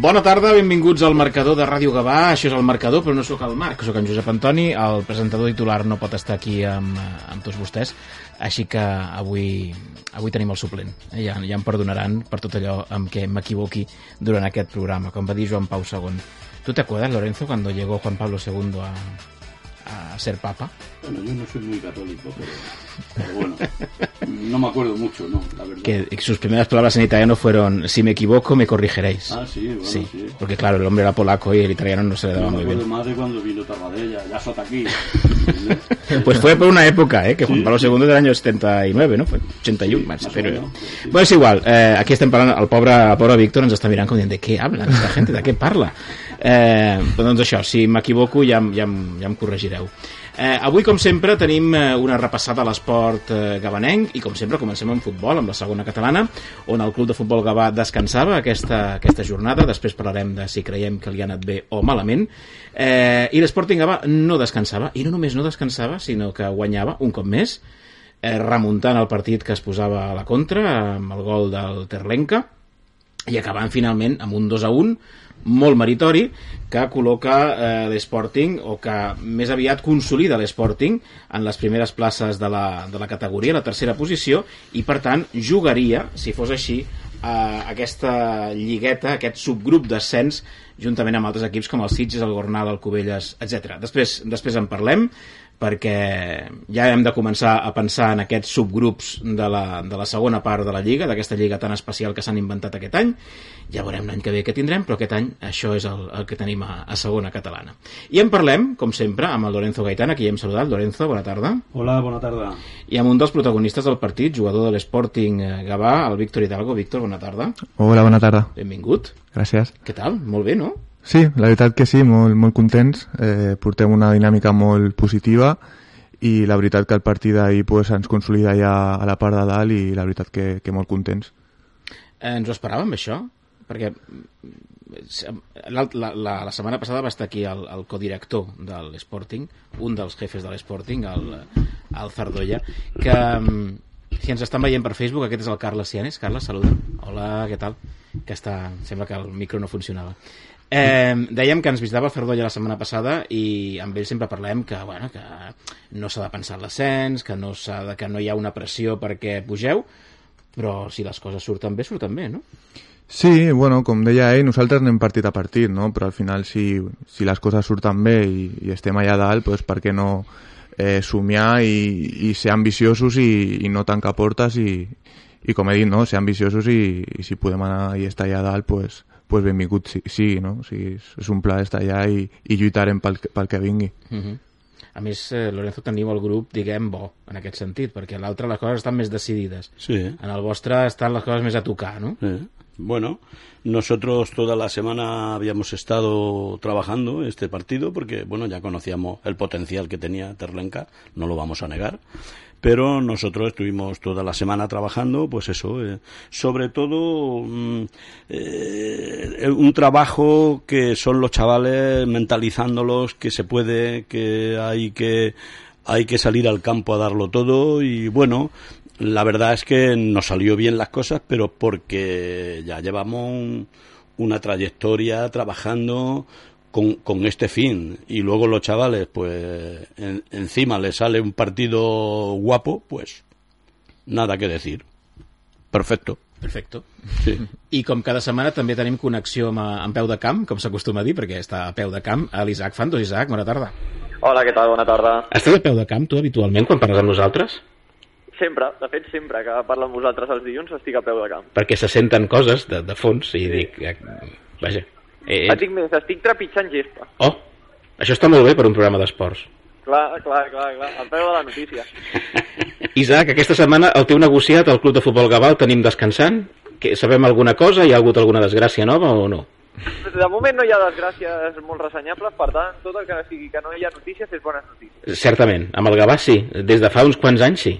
Bona tarda, benvinguts al marcador de Ràdio Gavà. Això és el marcador, però no sóc el Marc, sóc en Josep Antoni. El presentador titular no pot estar aquí amb, amb tots vostès, així que avui, avui tenim el suplent. Eh, Ja, ja em perdonaran per tot allò amb què m'equivoqui durant aquest programa, com va dir Joan Pau II. ¿Tú te acuerdas, Lorenzo, cuando llegó Juan Pablo II a, a ser papa? Bueno, yo no soy muy católico, pero, pero bueno, no me acuerdo mucho, ¿no? La verdad. Que sus primeras palabras en italiano fueron, si me equivoco, me corrigiréis. Ah, sí, bueno, Sí, sí. porque claro, el hombre era polaco y el italiano no se le daba me muy acuerdo bien. más de cuando vino Tarradella, ya sota aquí. Pues fue por una época, ¿eh? que Juan Pablo. II del año 79, ¿no? Fue 81, Sí, más, pero... Bueno, és igual, eh, aquí estem parlant, el pobre, el pobre Víctor ens està mirant com dient, de què habla aquesta gent, de què parla? Eh, doncs això, si m'equivoco ja, ja, ja em corregireu. Eh, avui, com sempre, tenim eh, una repassada a l'esport eh, gabanenc i, com sempre, comencem amb futbol, amb la segona catalana, on el Club de Futbol Gavà descansava aquesta, aquesta jornada. Després parlarem de si creiem que li ha anat bé o malament. Eh, I l'Sporting Gavà no descansava, i no només no descansava, sinó que guanyava un cop més, eh, remuntant el partit que es posava a la contra, amb el gol del Terlenca, i acabant finalment amb un 2 a 1 molt meritori que col·loca eh, l'Sporting o que més aviat consolida l'Sporting en les primeres places de la, de la categoria, la tercera posició i per tant jugaria, si fos així a aquesta lligueta, aquest subgrup d'ascens juntament amb altres equips com el Sitges, el Gornal, el Cubelles, etc. Després, després en parlem perquè ja hem de començar a pensar en aquests subgrups de la, de la segona part de la Lliga, d'aquesta Lliga tan especial que s'han inventat aquest any. Ja veurem l'any que ve què tindrem, però aquest any això és el, el que tenim a, a segona catalana. I en parlem, com sempre, amb el Lorenzo Gaitán, aquí ja hem saludat. Lorenzo, bona tarda. Hola, bona tarda. I amb un dels protagonistes del partit, jugador de l'Sporting eh, Gavà, el Víctor Hidalgo. Víctor, bona tarda. Hola, bona tarda. Benvingut. Gràcies. Què tal? Molt bé, no? Sí, la veritat que sí, molt, molt contents. Eh, portem una dinàmica molt positiva i la veritat que el partit d'ahir pues, ens consolida ja a la part de dalt i la veritat que, que molt contents. Eh, ens ho esperàvem, això? Perquè mm, la, la, la, la setmana passada va estar aquí el, el codirector de l'Sporting, un dels jefes de l'Sporting, el, el Zardoya, que mm, si ens estan veient per Facebook, aquest és el Carles Cianes. Carles, saluda. Hola, què tal? Que està... Sembla que el micro no funcionava. Eh, dèiem que ens visitava Ferdolla la setmana passada i amb ell sempre parlem que, bueno, que no s'ha de pensar en l'ascens, que, no de, que no hi ha una pressió perquè pugeu, però si les coses surten bé, surten bé, no? Sí, bueno, com deia ell, nosaltres anem partit a partit, no? però al final si, si les coses surten bé i, i estem allà dalt, pues, per què no eh, somiar i, i ser ambiciosos i, i no tancar portes i, i com he dit, no? ser ambiciosos i, i si podem anar i estar allà dalt, pues, pues benvingut sí, sí no? O sigui, és, és un pla estar allà i, i lluitarem pel, pel que vingui. Uh -huh. A més, eh, Lorenzo, teniu el grup, diguem, bo, en aquest sentit, perquè a l'altre les coses estan més decidides. Sí. En el vostre estan les coses més a tocar, no? Eh, Bueno, nosotros toda la semana habíamos estado trabajando este partido porque, bueno, ya conocíamos el potencial que tenía Terlenca, no lo vamos a negar. Pero nosotros estuvimos toda la semana trabajando, pues eso, eh, sobre todo mm, eh, un trabajo que son los chavales mentalizándolos que se puede, que hay que hay que salir al campo a darlo todo y bueno, la verdad es que nos salió bien las cosas, pero porque ya llevamos un- una trayectoria trabajando con, con este fin y luego los chavales, pues en- encima les sale un partido guapo, pues nada que decir. Perfecto. Perfecte. Sí. I com cada setmana també tenim connexió amb, amb peu de camp, com s'acostuma a dir, perquè està a peu de camp, a l'Isaac Fantos. Isaac, bona tarda. Hola, què tal? Bona tarda. Estàs a peu de camp, tu, habitualment, quan parles amb nosaltres? Sempre, de fet, sempre que parlo amb vosaltres els dilluns estic a peu de camp. Perquè se senten coses de, de fons i dic... Eh, vaja. Eh, Et dic més, estic trepitjant gespa. oh, això està molt bé per un programa d'esports. Clar, clar, clar, clar, al peu de la notícia. Isaac, aquesta setmana el teu negociat al Club de Futbol Gavà el tenim descansant? Que sabem alguna cosa? Hi ha hagut alguna desgràcia nova o no? De moment no hi ha desgràcies molt ressenyables, per tant, tot el que sigui que no hi ha notícies és bones notícies. Certament, amb el Gavà sí, des de fa uns quants anys sí.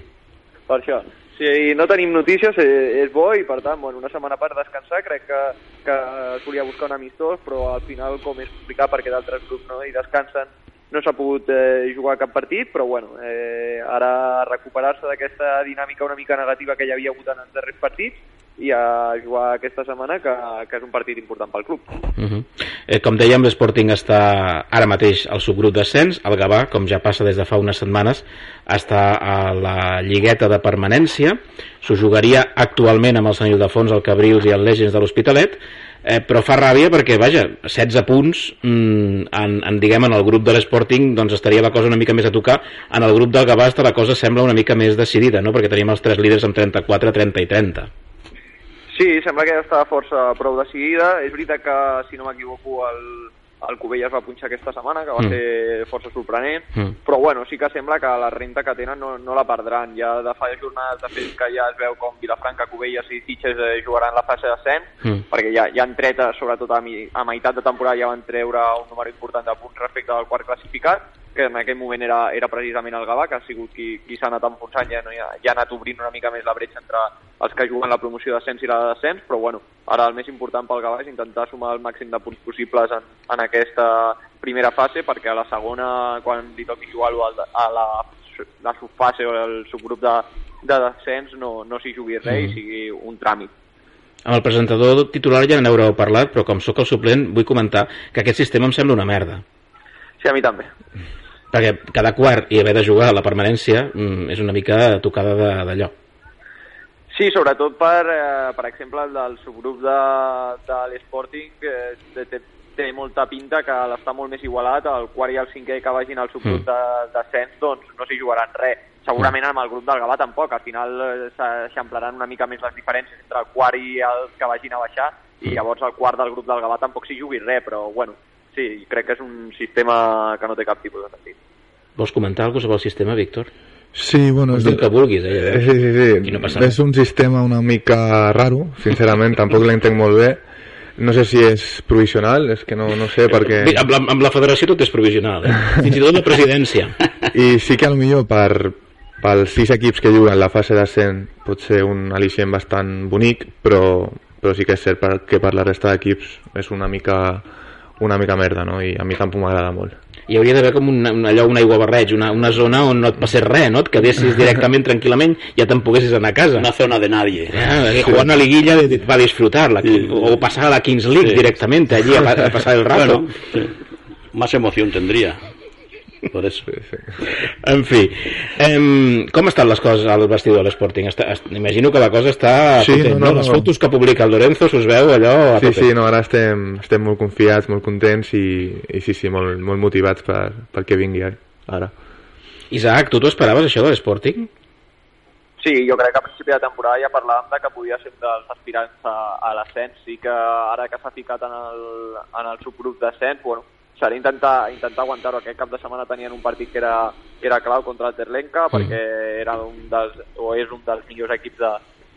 Per això, Si no tenim notícies eh, és bo i per tant, bueno, una setmana per descansar crec que, que es volia buscar un amistós però al final com és complicat perquè d'altres grups no, i descansen no s'ha pogut eh, jugar cap partit, però bueno, eh, ara recuperar-se d'aquesta dinàmica una mica negativa que hi havia hagut en els darrers partits i a jugar aquesta setmana, que, que és un partit important pel club. Uh -huh. eh, com dèiem, l'Sporting està ara mateix al subgrup d'ascens, el Gavà, com ja passa des de fa unes setmanes, està a la lligueta de permanència, s'ho jugaria actualment amb el Sant Ildefons, el Cabrils i el Legends de l'Hospitalet, eh, però fa ràbia perquè, vaja, 16 punts mm, en, en, diguem, en el grup de l'Sporting doncs estaria la cosa una mica més a tocar en el grup del Gavà la cosa sembla una mica més decidida, no? perquè tenim els tres líders amb 34, 30 i 30 Sí, sembla que ja està força prou decidida. És veritat que, si no m'equivoco, el, el Covelles va punxar aquesta setmana, que va Mm. ser força sorprenent, Mm. però bueno, sí que sembla que la renta que tenen no, no la perdran. Ja de fa jornades, de fet, que ja es veu com Vilafranca, Covelles i Sitges eh, jugaran la fase d'ascens, Mm. perquè ja, ja han tret, eh, sobretot a, mi, a meitat de temporada, ja van treure un número important de punts respecte al quart classificat, que en aquell moment era, era precisament el Gavà, que ha sigut qui, qui s'ha anat enfonsant, ja, no, ja, ja ha anat obrint una mica més la bretxa entre els que juguen la promoció d'ascens i la de descens, però bueno, ara el més important pel Gavà és intentar sumar el màxim de punts possibles en, en aquesta primera fase, perquè a la segona, quan li toqui jugar a la, la subfase o el subgrup de, de descens, no, no s'hi jugui res i sigui un tràmit. amb el presentador titular ja n'haureu parlat però com sóc el suplent vull comentar que aquest sistema em sembla una merda Sí, a mi també. perquè cada quart i haver de jugar a la permanència mm, és una mica tocada de- d'allò Sí, sobretot per, eh, per exemple, el del subgrup de, de l'Sporting, que té, té, molta pinta que l'està molt més igualat, el quart i el cinquè que vagin al subgrup Mm. de descens, doncs no s'hi jugaran res. Segurament amb el grup del Gavà tampoc, al final eh, s'eixamplaran una mica més les diferències entre el quart i el que vagin a baixar, i llavors el quart del grup del Gavà tampoc s'hi jugui res, però bueno, sí, crec que és un sistema que no té cap tipus de sentit. vols comentar alguna cosa sobre el sistema, Víctor? Sí, bueno... El que vulguis, eh? Sí, sí, sí. No és un sistema una mica raro, sincerament, tampoc l'entenc molt bé. No sé si és provisional, és que no, no sé, perquè... Bé, amb, la, amb la federació tot és provisional, eh? fins i tot la presidència. I sí que millor per, pels sis equips que juguen la fase d'ascent pot ser un al·licient bastant bonic, però, però sí que és cert per- que per la resta d'equips és una mica una mica merda, no? I a mi tampoc m'agrada molt. Hi hauria d'haver com un, un, allò, un aigua barreig, una, una zona on no et passés res, no? Et quedessis directament, tranquil·lament, ja te'n poguessis anar a casa. Una zona de nadie. Ah, que jugar una liguilla va disfrutar, la, Sí. o pasar a la Kings League Sí. directamente allí a, a pasar el rato. Bueno, sí. más emoción tendría. Por eso. En fi, em, com estan les coses al vestidor de l'Sporting? Imagino que la cosa està Sí, potent, no, no, no, Les no. fotos que publica el Lorenzo s'us veu allò a Sí, tope. sí, no, ara estem, estem molt confiats, molt contents i, i sí, sí, molt, molt motivats per, per que vingui ara. Isaac, tu t'ho esperaves això de l'Sporting? Sí, jo crec que a principi de temporada ja parlàvem de que podia ser un dels aspirants a, a l'ascens. Sí que ara que s'ha ficat en el, en el subgrup d'ascens, bueno, serà intentar, intentar aguantar-ho. Aquest cap de setmana tenien un partit que era, que era clau contra el Terlenca, perquè era un dels, o és un dels millors equips de,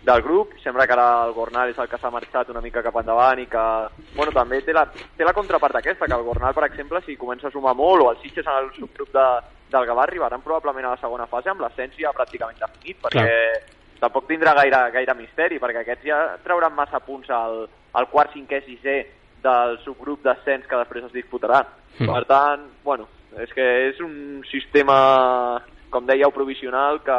del grup. Sembla que ara el Gornal és el que s'ha marxat una mica cap endavant i que, bueno, també té la, té la contrapart aquesta, que el Gornal, per exemple, si comença a sumar molt, o el Sitges en el subgrup de, del Gavà arribaran probablement a la segona fase amb l'ascens ja pràcticament definit, perquè tampoc tindrà gaire, gaire misteri, perquè aquests ja trauran massa punts al, al quart, cinquè, sisè del subgrup d'ascens que després es disputarà. Mm. Per tant, bueno, és que és un sistema, com dèieu, provisional que,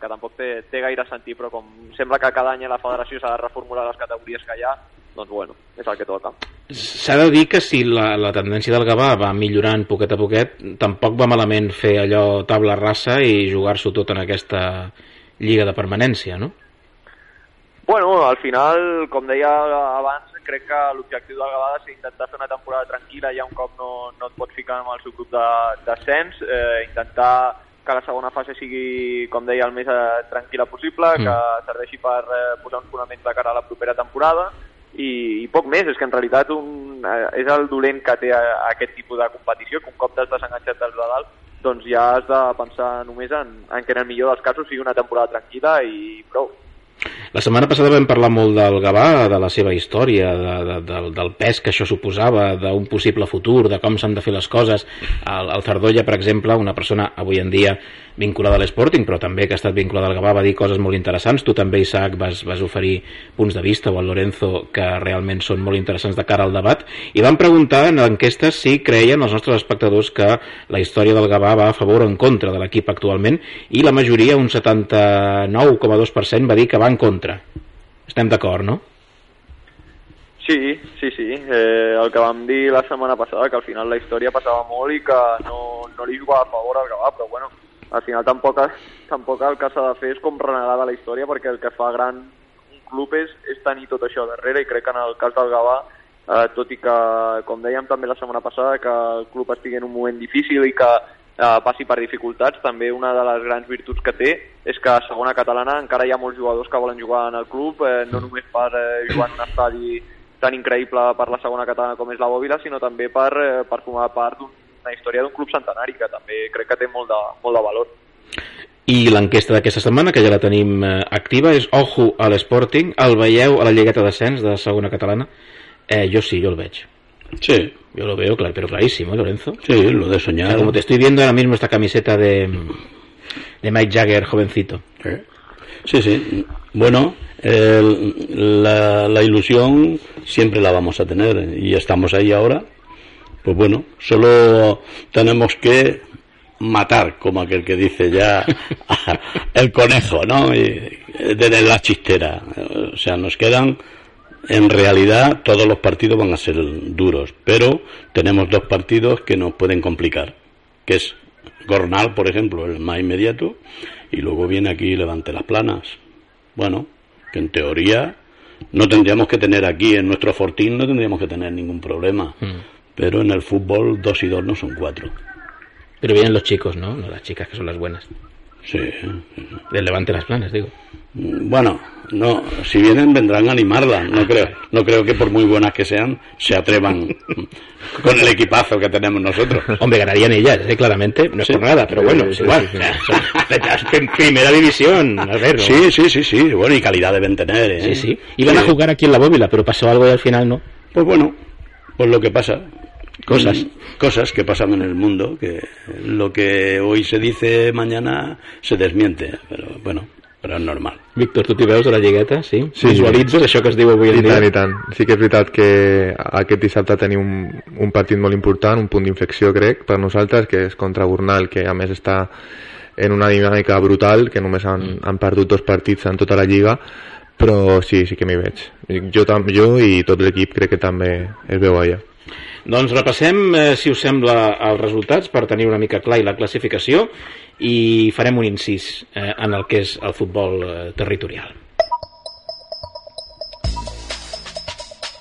que tampoc té, té gaire sentit, però com sembla que cada any a la federació s'ha de reformular les categories que hi ha, doncs bueno, és el que toca. S'ha de dir que si la, la tendència del Gavà va millorant poquet a poquet, tampoc va malament fer allò tabla rasa i jugar-s'ho tot en aquesta lliga de permanència, no? Bueno, al final, com deia abans, crec que l'objectiu del Gavà és intentar fer una temporada tranquil·la ja un cop no, no et pots ficar en el subgrup de- d'ascens, eh, intentar que la segona fase sigui, com deia, el més eh, tranquil·la possible, Mm. que serveixi per eh, posar uns fonaments de cara a la propera temporada i, i poc més, és que en realitat un, eh, és el dolent que té eh, aquest tipus de competició, que un cop t'has desenganxat dels de dalt, doncs ja has de pensar només en, en que en el millor dels casos sigui una temporada tranquil·la i prou. La setmana passada vam parlar molt del Gavà, de la seva història, de, de, del, del pes que això suposava, d'un possible futur, de com s'han de fer les coses. El, el Zardolla, per exemple, una persona avui en dia vinculada a l'Sporting, però també que ha estat vinculada al Gavà, va dir coses molt interessants. Tu també, Isaac, vas, vas oferir punts de vista, o el Lorenzo, que realment són molt interessants de cara al debat, i van preguntar en enquestes si creien els nostres espectadors que la història del Gavà va a favor o en contra de l'equip actualment, i la majoria, un 79,2%, va dir que va en contra. Estem d'acord, no? Sí, sí, sí. Eh, el que vam dir la setmana passada, que al final la història passava molt i que no, no li jugava a favor al Gavà, però bueno, al final tampoc, tampoc el que s'ha de fer és com renegar de la història perquè el que fa gran un club és, és tenir tot això darrere i crec que en el cas del Gavà eh, tot i que, com dèiem també la setmana passada, que el club estigui en un moment difícil i que eh, passi per dificultats, també una de les grans virtuts que té és que a segona catalana encara hi ha molts jugadors que volen jugar en el club, eh, no només per eh, jugar en un estadi tan increïble per la segona catalana com és la Bòbila, sinó també per, eh, per formar part d'una història d'un club centenari, que també crec que té molt de, molt de valor. I l'enquesta d'aquesta setmana, que ja la tenim eh, activa, és Ojo a l'Sporting. El veieu a la Lligueta d'Ascens de segona catalana? Eh, jo sí, yo lo veo. Sí. Yo lo veo, claro, pero clarísimo, ¿eh, Lorenzo. Sí, lo de soñar. Como te estoy viendo ahora mismo esta camiseta de, de Mike Jagger, jovencito. Sí, sí. Bueno, el, la, la, ilusión siempre la vamos a tener y estamos ahí ahora. Pues bueno, solo tenemos que matar, como aquel que dice ya, el conejo, ¿no? Y tener la chistera. O sea, nos quedan, en realidad, todos los partidos van a ser duros, pero tenemos dos partidos que nos pueden complicar, que es Gornal, por ejemplo, el más inmediato, y luego viene aquí Levante las Planas. Bueno, que en teoría no tendríamos que tener aquí en nuestro fortín, no tendríamos que tener ningún problema. Mm. Pero en el fútbol dos y dos no son cuatro. Pero vienen los chicos, ¿no? No las chicas que son las buenas. Sí. Del Levante las Planas, digo. Bueno, no, si vienen vendrán a animarlas. No creo, no creo que por muy buenas que sean se atrevan con el equipazo que tenemos nosotros. Hombre, ganarían ellas, ¿eh? claramente, no es Sí. por nada, pero bueno, es igual. En primera división, a ver. ¿no? Sí, sí, sí, sí. Bueno, y calidad deben tener. ¿eh? sí, sí. Iban a Sí. jugar aquí en la bóvila, pero pasó algo y al final no. Pues bueno, pues lo que pasa. Cosas. Mm, Cosas que pasan en el mundo, que lo que hoy se dice mañana se desmiente. Pero bueno, però és normal. Víctor, tu t'hi veus a la lligueta, sí? Sí. Visualitzes això que es diu avui en I dia? tant, i tant. Sí que és veritat que aquest dissabte tenim un, un partit molt important, un punt d'inflexió, crec, per nosaltres, que és contra Burnal, que a més està en una dinàmica brutal, que només han, han perdut dos partits en tota la lliga, però sí, sí que m'hi veig. Jo, tam- jo i tot l'equip crec que també es veu allà. Doncs repassem, eh, si us sembla, els resultats per tenir una mica clar i la classificació i farem un incís eh, en el que és el futbol eh, territorial.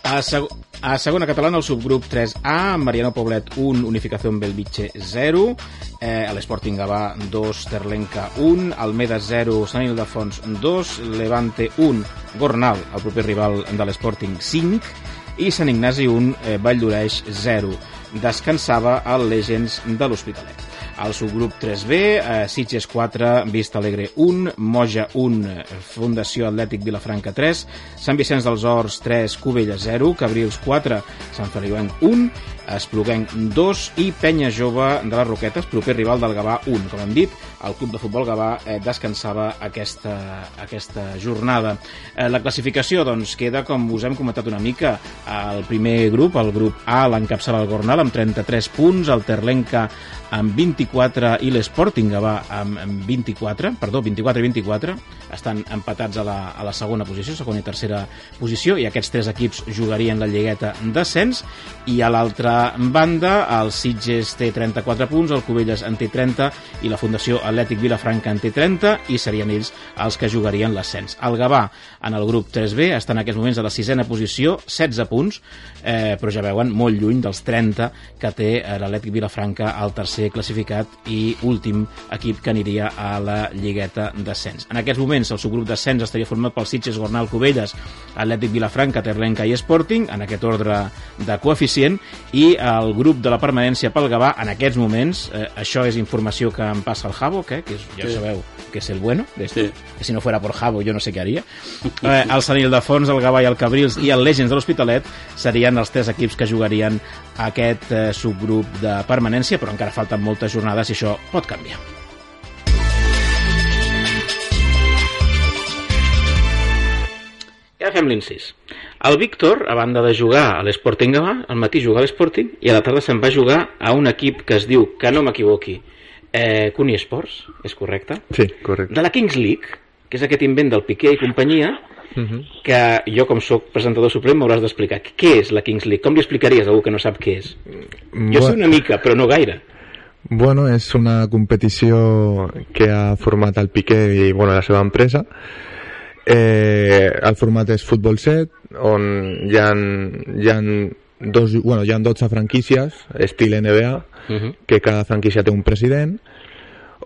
A, seg a segona catalana, el subgrup 3A, Mariano Poblet 1, Unificación Belviche 0, eh, l'Sporting Gavà 2, Terlenca 1, Almeda 0, Sant Ildefons 2, Levante 1, Gornal, el proper rival de l'Sporting 5, i Sant Ignasi 1, eh, Vall d'Oreix 0. Descansava el Legends de l'Hospitalet. Al subgrup 3B, eh, Sitges 4, Vista Alegre 1, Moja 1, eh, Fundació Atlètic Vilafranca 3, Sant Vicenç dels Horts 3, Cubella 0, Cabrils 4, Sant Feliuenc 1, Espluguenc 2 i Penya Jove de les Roquetes, proper rival del Gavà 1. Com hem dit, el club de futbol Gavà eh, descansava aquesta, aquesta jornada. Eh, la classificació doncs, queda, com us hem comentat una mica, el primer grup, el grup A, l'encapçala el Gornal amb 33 punts, el Terlenca amb 24 i l'Sporting Gavà amb, amb 24, perdó, 24 i 24, estan empatats a la, a la segona posició, segona i tercera posició, i aquests tres equips jugarien la lligueta d'ascens, i a l'altra banda el Sitges té 34 punts, el Cubelles en té 30 i la Fundació Atlètic Vilafranca en té 30 i serien ells els que jugarien l'ascens. El Gavà en el grup 3B està en aquests moments a la sisena posició, 16 punts, eh, però ja veuen molt lluny dels 30 que té eh, l'Atlètic Vilafranca al tercer classificat i últim equip que aniria a la lligueta d'ascens. En aquests moments el subgrup d'ascens estaria format pel Sitges, Gornal, Cubelles, Atlètic Vilafranca, Terlenca i Sporting, en aquest ordre de coeficient, i i el grup de la permanència pel Gavà en aquests moments, eh, això és informació que em passa el Javo, que, que és, ja Sí. sabeu que és el bueno, esto, Sí. que si no fuera por Javo yo no sé què haria. Eh, el Sant Ildefons, el Gavà i el Cabrils i el Legends de l'Hospitalet serien els tres equips que jugarien aquest eh, subgrup de permanència, però encara falten moltes jornades i això pot canviar. Ara fem l'incís. El Víctor, a banda de jugar a l'Sporting Gavà, al matí juga a l'Sporting i a la tarda se'n va jugar a un equip que es diu, que no m'equivoqui, eh, Cuni Sports, és correcte? Sí, correcte. De la Kings League, que és aquest invent del Piqué i companyia, Mhm. que jo, com sóc presentador suprem, m'hauràs d'explicar. Què és la Kings League? Com li explicaries a algú que no sap què és? Jo sé una mica, però no gaire. Bueno, és una competició que ha format el Piqué i bueno, la seva empresa. Eh, el format és Futbol 7, on hi ha, hi ha, dos, bueno, hi ha 12 franquícies, estil NBA, Uh -huh. que cada franquícia té un president,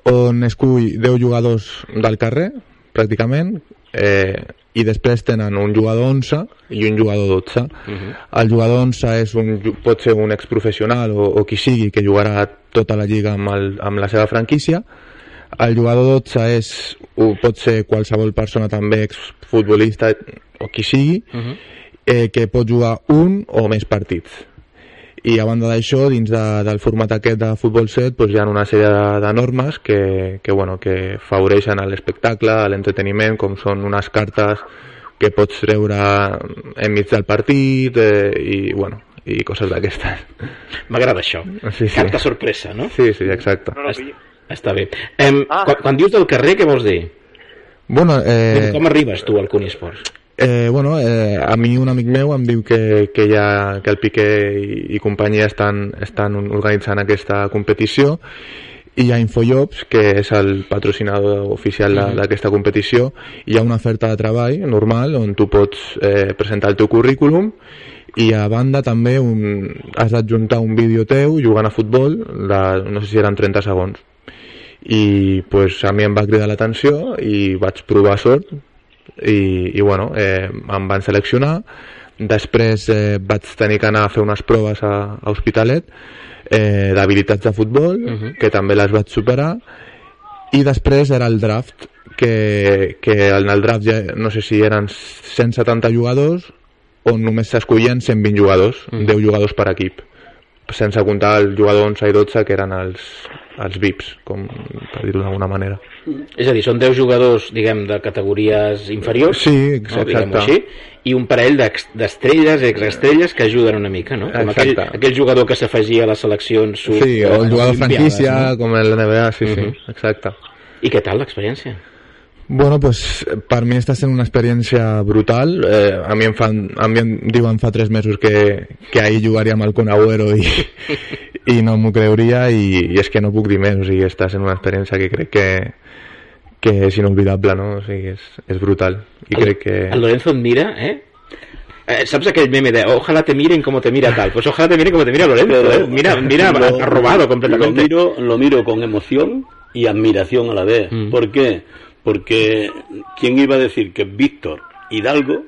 on escull 10 jugadors del carrer, pràcticament, eh, i després tenen un jugador 11 i un jugador 12. Uh -huh. El jugador 11 és un, pot ser un exprofessional o, o qui sigui que jugarà tota la lliga amb, el, amb la seva franquícia. El jugador 12 és, o pot ser qualsevol persona també exfutbolista o qui sigui, Uh -huh. eh, que pot jugar un o més partits. I a banda d'això, dins de, del format aquest de futbol 7, doncs hi ha una sèrie de, de normes que, que, bueno, que favoreixen l'espectacle, l'entreteniment, com són unes cartes que pots treure enmig del partit eh, i, bueno, i coses d'aquestes. M'agrada això. Sí, sí. Carta sorpresa, no? Sí, sí, exacte. No, no. Està bé. Em, Ah. quan, quan dius del carrer, què vols dir? Bueno, Eh... Com arribes tu al Cuni Sports? Eh, bueno, eh, a mi un amic meu em diu que, que, ja, que el Piqué i, i companyia estan, estan organitzant aquesta competició i hi ha Infojobs, que és el patrocinador oficial de- d'aquesta competició, i hi ha una oferta de treball normal on tu pots eh, presentar el teu currículum i a banda també un, has d'adjuntar un vídeo teu jugant a futbol de, no sé si eren 30 segons i pues, a mi em va cridar l'atenció i vaig provar sort i, i bueno, eh, em van seleccionar després eh, vaig tenir que anar a fer unes proves a, a Hospitalet eh, d'habilitats de futbol Mhm. que també les vaig superar i després era el draft que, que en el draft ja, no sé si eren 170 jugadors on només s'escollien 120 jugadors Mhm. 10 jugadors per equip sense comptar el jugador 11 i 12 que eren els, els VIPs com per dir-ho d'alguna manera És a dir, són 10 jugadors, diguem, de categories inferiors, Sí, no, exacte. així, i un parell d'estrelles, exestrelles, que ajuden una mica, no? Com aquell, Exacte. aquell jugador que s'afegia a les seleccions sud, Sí, o el jugador olimpiades, franquícia, no? com el NBA, sí, sí, Mhm. exacte. I què tal l'experiència? Bueno, pues per mi està sent una experiència brutal. Eh, a mi em, fan, a mi em diuen fa tres mesos que, que ahir jugaria amb el Kun Agüero i, i no m'ho creuria i, i és que no puc dir més. O sigui, està sent una experiència que crec que, que és inolvidable, no? O sigui, és, és brutal. I el, crec que... El Lorenzo et mira, eh? Eh, ¿Sabes aquel meme de ojalá te miren como te mira tal? Pues ojalá te miren como te mira Lorenzo, ¿eh? Mira, mira, Lo- ha robado Lo completamente. miro, lo miro con emoción y admiración a la vez. Mm. ¿Por qué? Porque ¿quién iba a decir que Víctor Hidalgo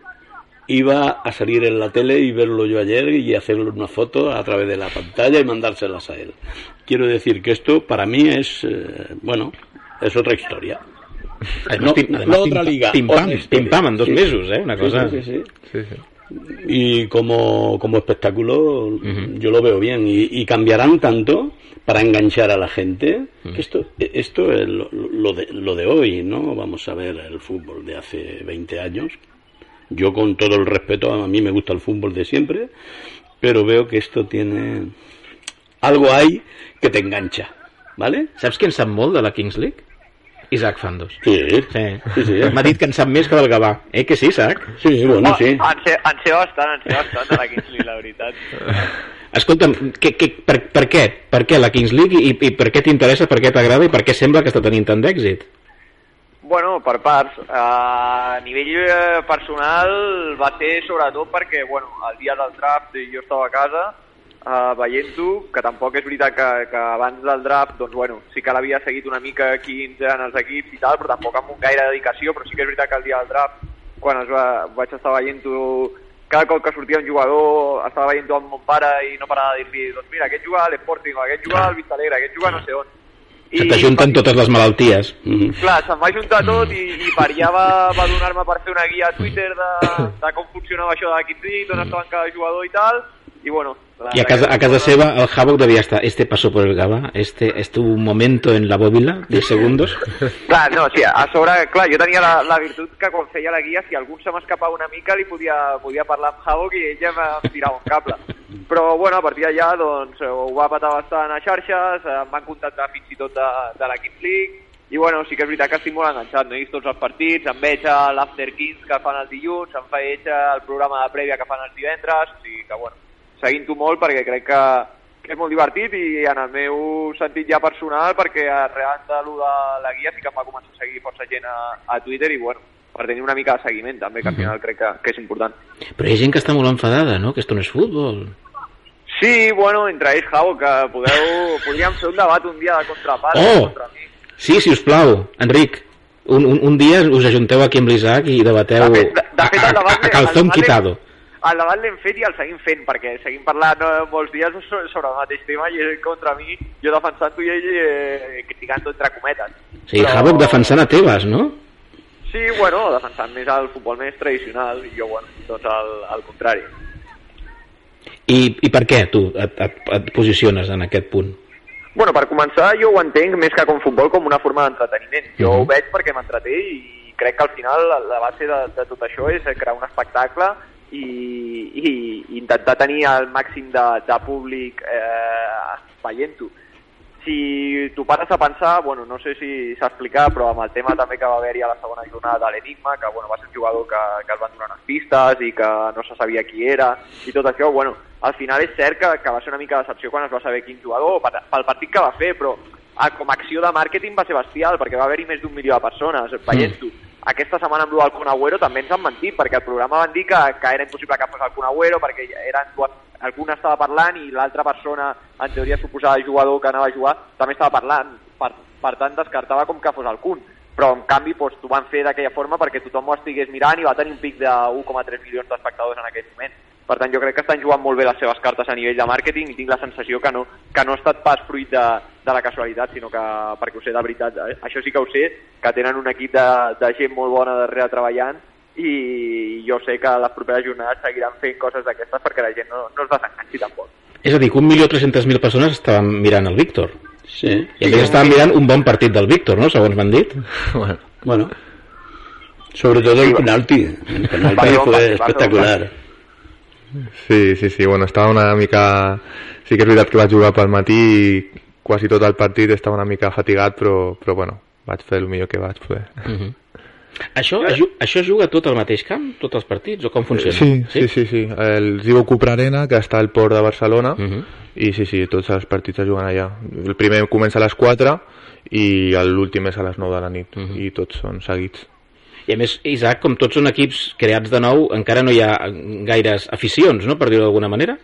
iba a salir en la tele y verlo yo ayer y hacerle una foto a través de la pantalla y mandárselas a él? Quiero decir que esto para mí es, eh, bueno, es otra historia. Además, No, pim- no otra liga, pim pam, pam en dos Sí. mesos, ¿eh? Una cosa... Sí, sí. Y como, como espectáculo yo lo veo bien. Y, y cambiarán tanto para enganchar a la gente. Que esto esto es lo, lo de, lo de hoy no vamos a ver el fútbol de hace 20 años. Yo con todo el respeto a mí me gusta el fútbol de siempre pero veo que esto tiene algo ahí que te engancha ¿vale? Saps qui en sap molt de la Kings League? Isaac Fandos. sí Sí. sí, sí. M'ha dit que en sap més que del Gavà. Eh, que sí, Isaac? sí bueno sí En sé, en sé bastant, en sé bastant de la Kingsley, la veritat. Escolta'm, que, que, per, per què? Per què la Kings League i, i per què t'interessa, per què t'agrada i per què sembla que està tenint tant d'èxit? Bueno, per parts. A nivell eh, personal va ser sobretot perquè, bueno, el dia del draft jo estava a casa uh, veient-ho, que tampoc és veritat que, que abans del draft, doncs bueno, sí que l'havia seguit una mica quins eren els equips i tal, però tampoc amb un gaire dedicació, però sí que és veritat que el dia del draft, quan es va, vaig estar veient-ho cada cop que sortia un jugador estava veient amb mon pare i no parava de dir-li, doncs mira, aquest juga a l'Sporting, aquest juga al Vista Alegre, aquest juga no sé on. Se t'ajunten totes les malalties. Mm. Clar, se'm va juntar tot i, i allà va, donar-me per fer una guia a Twitter de, de com funcionava això de l'equip League, on estaven cada jugador i tal, i bueno... La, I a casa, a casa seva el Havok devia estar, este pasó por el Gaba, este estuvo un momento en la bóbila, 10 segundos. Clar, no, sí, a sobre, clar, jo tenia la, la virtut que quan feia la guia, si algú se m'escapava una mica, li podia, podia parlar amb Havok i ella em tirava un cable. Però, bueno, a partir d'allà, doncs, ho va patar bastant a xarxes, em van contactar fins i tot de, de l'equip League, i bueno, sí que és veritat que estic molt enganxat, no he vist tots els partits, em veig a l'After 15 que fan els dilluns, em veig el programa de prèvia que fan els divendres, o sigui que, bueno, seguint-ho molt perquè crec que, que és molt divertit i en el meu sentit ja personal perquè arran de, de la guia sí que em va començar a seguir força gent a, a Twitter i bueno, per tenir una mica de seguiment també, que al final crec que, que és important. Però hi ha gent que està molt enfadada, no? Que esto no és futbol. Sí, bueno, entre ells, Javo, que podeu, podríem fer un debat un dia de contrapart Oh! contra mi. Sí, si us plau, Enric. Un, un, un dia us ajunteu aquí amb l'Isaac i debateu De fet, de, de fet, el debat, a, a calzón el debat quitado. El debat l'hem fet i el seguim fent, perquè seguim parlant eh, molts dies so- sobre el mateix tema i contra mi, jo defensant-ho i ell eh, criticant-ho entre cometes. Sí, Havok defensant a Tebas, no? Sí, bueno, defensant més el futbol més tradicional i jo, bueno, doncs al, al contrari. I, I per què tu et, et, et posiciones en aquest punt? Bueno, per començar, jo ho entenc més que com futbol com una forma d'entreteniment. Jo Mhm. ho veig perquè m'entreté i crec que al final la, la base de, de tot això és crear un espectacle i, i, intentar tenir el màxim de, de públic eh, veient-ho. Si tu pares a pensar, bueno, no sé si s'ha explicat, però amb el tema també que va haver-hi a la segona jornada de l'Enigma, que bueno, va ser un jugador que, que es van donar unes pistes i que no se sabia qui era, i tot això, bueno, al final és cert que, que va ser una mica de decepció quan es va saber quin jugador, pel partit que va fer, però a, com a acció de màrqueting va ser bestial, perquè va haver-hi més d'un milió de persones veient-ho. Aquesta setmana amb el Kun també ens han mentit, perquè al programa van dir que, que era impossible que fos el Kun Agüero, perquè eren dues, algun estava parlant i l'altra persona, en teoria suposada jugador que anava a jugar, també estava parlant. Per, per tant, descartava com que fos el Kun. Però, en canvi, doncs, t'ho van fer d'aquella forma perquè tothom ho estigués mirant i va tenir un pic de 1,3 milions d'espectadors en aquell moment. Per tant, jo crec que estan jugant molt bé les seves cartes a nivell de màrqueting i tinc la sensació que no, que no ha estat pas fruit de, de la casualitat, sinó que, perquè ho sé de veritat, eh, això sí que ho sé, que tenen un equip de, de gent molt bona darrere treballant i jo sé que les properes jornades seguiran fent coses d'aquestes perquè la gent no, no es desenganxi tampoc. És a dir, que 1.300.000 persones estaven mirant el Víctor. Sí. I a més estaven mirant un bon partit del Víctor, no? Segons m'han dit. Bueno, Bueno. Sobre todo el penalti. El penalti Balón, fue balón, espectacular. Sí, sí, sí, bueno, estava una mica... Sí que és veritat que vaig jugar pel matí i quasi tot el partit estava una mica fatigat, però, però bueno, vaig fer el millor que vaig poder. Això, es, ju- això es juga tot al mateix camp, tots els partits, o com funciona? Sí, sí, sí, sí. El Zivo Cupra Arena, que està al port de Barcelona, Mhm. i sí, sí, tots els partits es juguen allà. El primer comença a les 4 i l'últim és a les 9 de la nit, Mhm. i tots són seguits. I a més, Isaac, com tots són equips creats de nou, encara no hi ha gaires aficions, no?, per dir-ho d'alguna manera.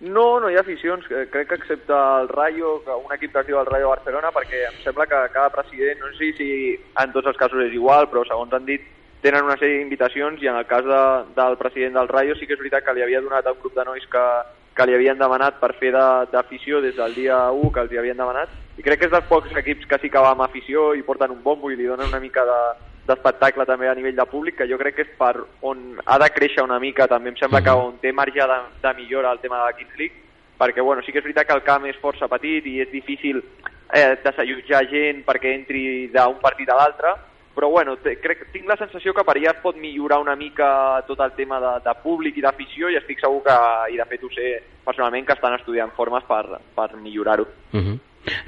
No, no hi ha aficions, eh, crec que excepte el Rayo, un equip que es diu el Rayo Barcelona, perquè em sembla que cada president, no sé si en tots els casos és igual, però segons han dit, tenen una sèrie d'invitacions i en el cas de, del president del Rayo sí que és veritat que li havia donat a un grup de nois que, que li havien demanat per fer de- d'afició des del dia 1 que els hi havien demanat i crec que és dels pocs equips que sí que va amb afició i porten un bombo i li donen una mica de d'espectacle també a nivell de públic, que jo crec que és per on ha de créixer una mica, també em sembla que on té marge de, de millora el tema de la Kings League, perquè bueno, sí que és veritat que el camp és força petit i és difícil eh, desallotjar gent perquè entri d'un partit a l'altre, però bueno, crec, tinc la sensació que per allà es pot millorar una mica tot el tema de, de públic i d'afició i estic segur que, i de fet ho sé personalment, que estan estudiant formes per, per millorar-ho. Uh -huh.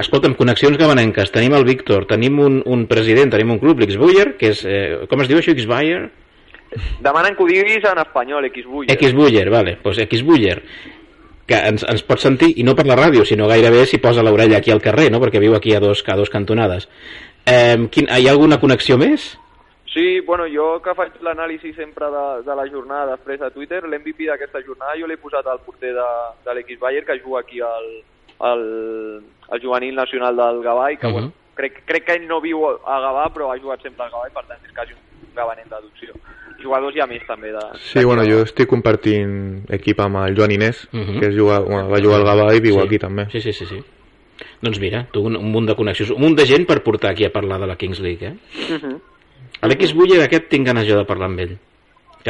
Escolta'm, connexions gabanenques, tenim el Víctor, tenim un, un president, tenim un club, l'Xbuyer, que és, eh, com es diu això, Xbuyer? Demanen que ho diguis en espanyol, Xbuller. Xbuyer, vale, doncs Xbuyer, que ens, ens pot sentir, i no per la ràdio, sinó gairebé si posa l'orella aquí al carrer, no?, perquè viu aquí a dos, a dos cantonades. Eh, quin, hi ha alguna connexió més? Sí, bueno, jo que faig l'anàlisi sempre de, de la jornada després a Twitter, l'MVP d'aquesta jornada jo l'he posat al porter de, de l'X Bayer que juga aquí al, al, al juvenil nacional del Gavà i que, Mhm. bueno, crec, crec que ell no viu a Gavà, però ha jugat sempre al Gavà i per tant és quasi un gavanent d'adopció. Jugadors ha més també de... Sí, bueno, jo estic compartint equip amb el Joan Inés, Mhm. que és jugar, bueno, va jugar al Gavà i viu Sí. aquí també. Sí, sí, sí, sí. Doncs mira, tu un, un munt de connexions, un munt de gent per portar aquí a parlar de la Kings League, eh? Mhm. L'X Buller aquest tinc ganes jo de parlar amb ell.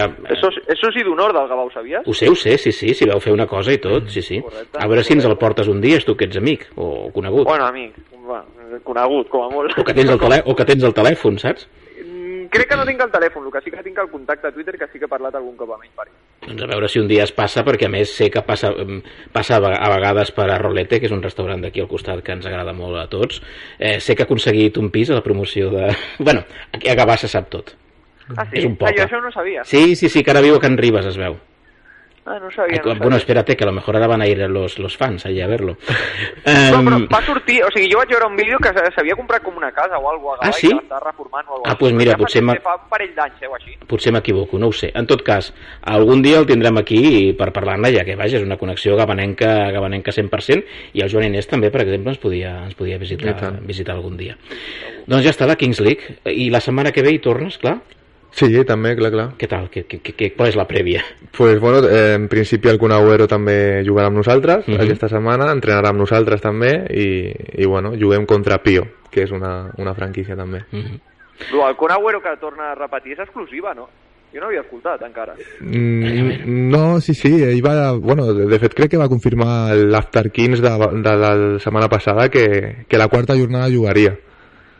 Eh, Això, això sí d'honor del Gavà, ho sabies? ho sé, ho sé, sí, sí, si vau fer una cosa i tot, sí, sí. Correcte, A veure si ens el portes un dia, tu que ets amic o conegut. Bueno, amic, bueno, conegut, com a molt. O que tens el, telè o que tens el telèfon, saps? Mm, Crec que no tinc el telèfon, el que sí que tinc el contacte a Twitter, que sí que he parlat algun cop amb ell. Per. Doncs a veure si un dia es passa, perquè a més sé que passa, em, passa a vegades per a Rolete, que és un restaurant d'aquí al costat que ens agrada molt a tots. Eh, sé que ha aconseguit un pis a la promoció de... Bueno, aquí a Gavà se sap tot. Ah, sí? És un ah, poble. jo això no sabia. Sí, sí, sí, que ara viu a Can Ribes, es veu. Ah, no sabia, Ay, no bueno, sabia. espérate, que a lo mejor ahora van a ir los, los fans allí a verlo. No, però va sortir, o sigui, jo vaig veure un vídeo que s'havia comprat com una casa o alguna cosa a Ah, sí? que reformant o alguna Ah, pues mira, ja fa, potser m'ha- Fa un parell d'anys, eh, o així. potser m'equivoco, no ho sé. En tot cas, algun dia el tindrem aquí per parlar-ne, ja que, vaja, és una connexió gabanenca, gabanenca 100%, i el Joan Inés també, per exemple, ens podia, ens podia visitar, visitar algun dia. Doncs ja està, la Kings League. I la setmana que ve hi tornes, clar? Sí, també, clar, clar. Què tal? Què, què, què, qual és la prèvia? Pues, bueno, eh, en principi el Kun Agüero també jugarà amb nosaltres Mhm. aquesta setmana, entrenarà amb nosaltres també i, i bueno, juguem contra Pio, que és una, una franquícia també. Mhm. Lo del Kun Agüero que torna a repetir és exclusiva, no? Jo no havia escoltat encara. Mm, no, sí, sí, ell va... Bueno, de, de fet crec que va confirmar l'After Kings de, de la setmana passada que, que la quarta jornada jugaria.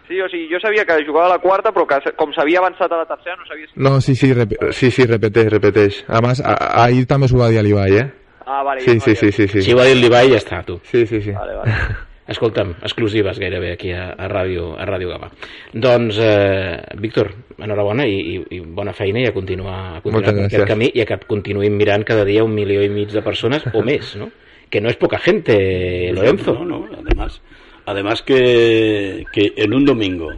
Sí, o sigui, jo sabia que jugava a la quarta, però que com s'havia avançat a la tercera no sabia si... No, sí, sí, rep sí, sí, repeteix, repeteix. A més, ahir també s'ho va dir a l'Ibai, eh? Ah, vale. Sí, sí, sí, sí, sí. Si ho ha dit l'Ibai, ja està, tu. Sí, sí, sí. Vale, vale. Escolta'm, exclusives gairebé aquí a, a Ràdio, a Ràdio Gavà. Doncs, eh, Víctor, enhorabona i, i, i bona feina i a continuar, a continuar Moltes per aquest gràcies. camí i a que continuïm mirant cada dia un milió i mig de persones o més, no? Que no és poca gente, Lorenzo. No, no, además, además que, que en un domingo,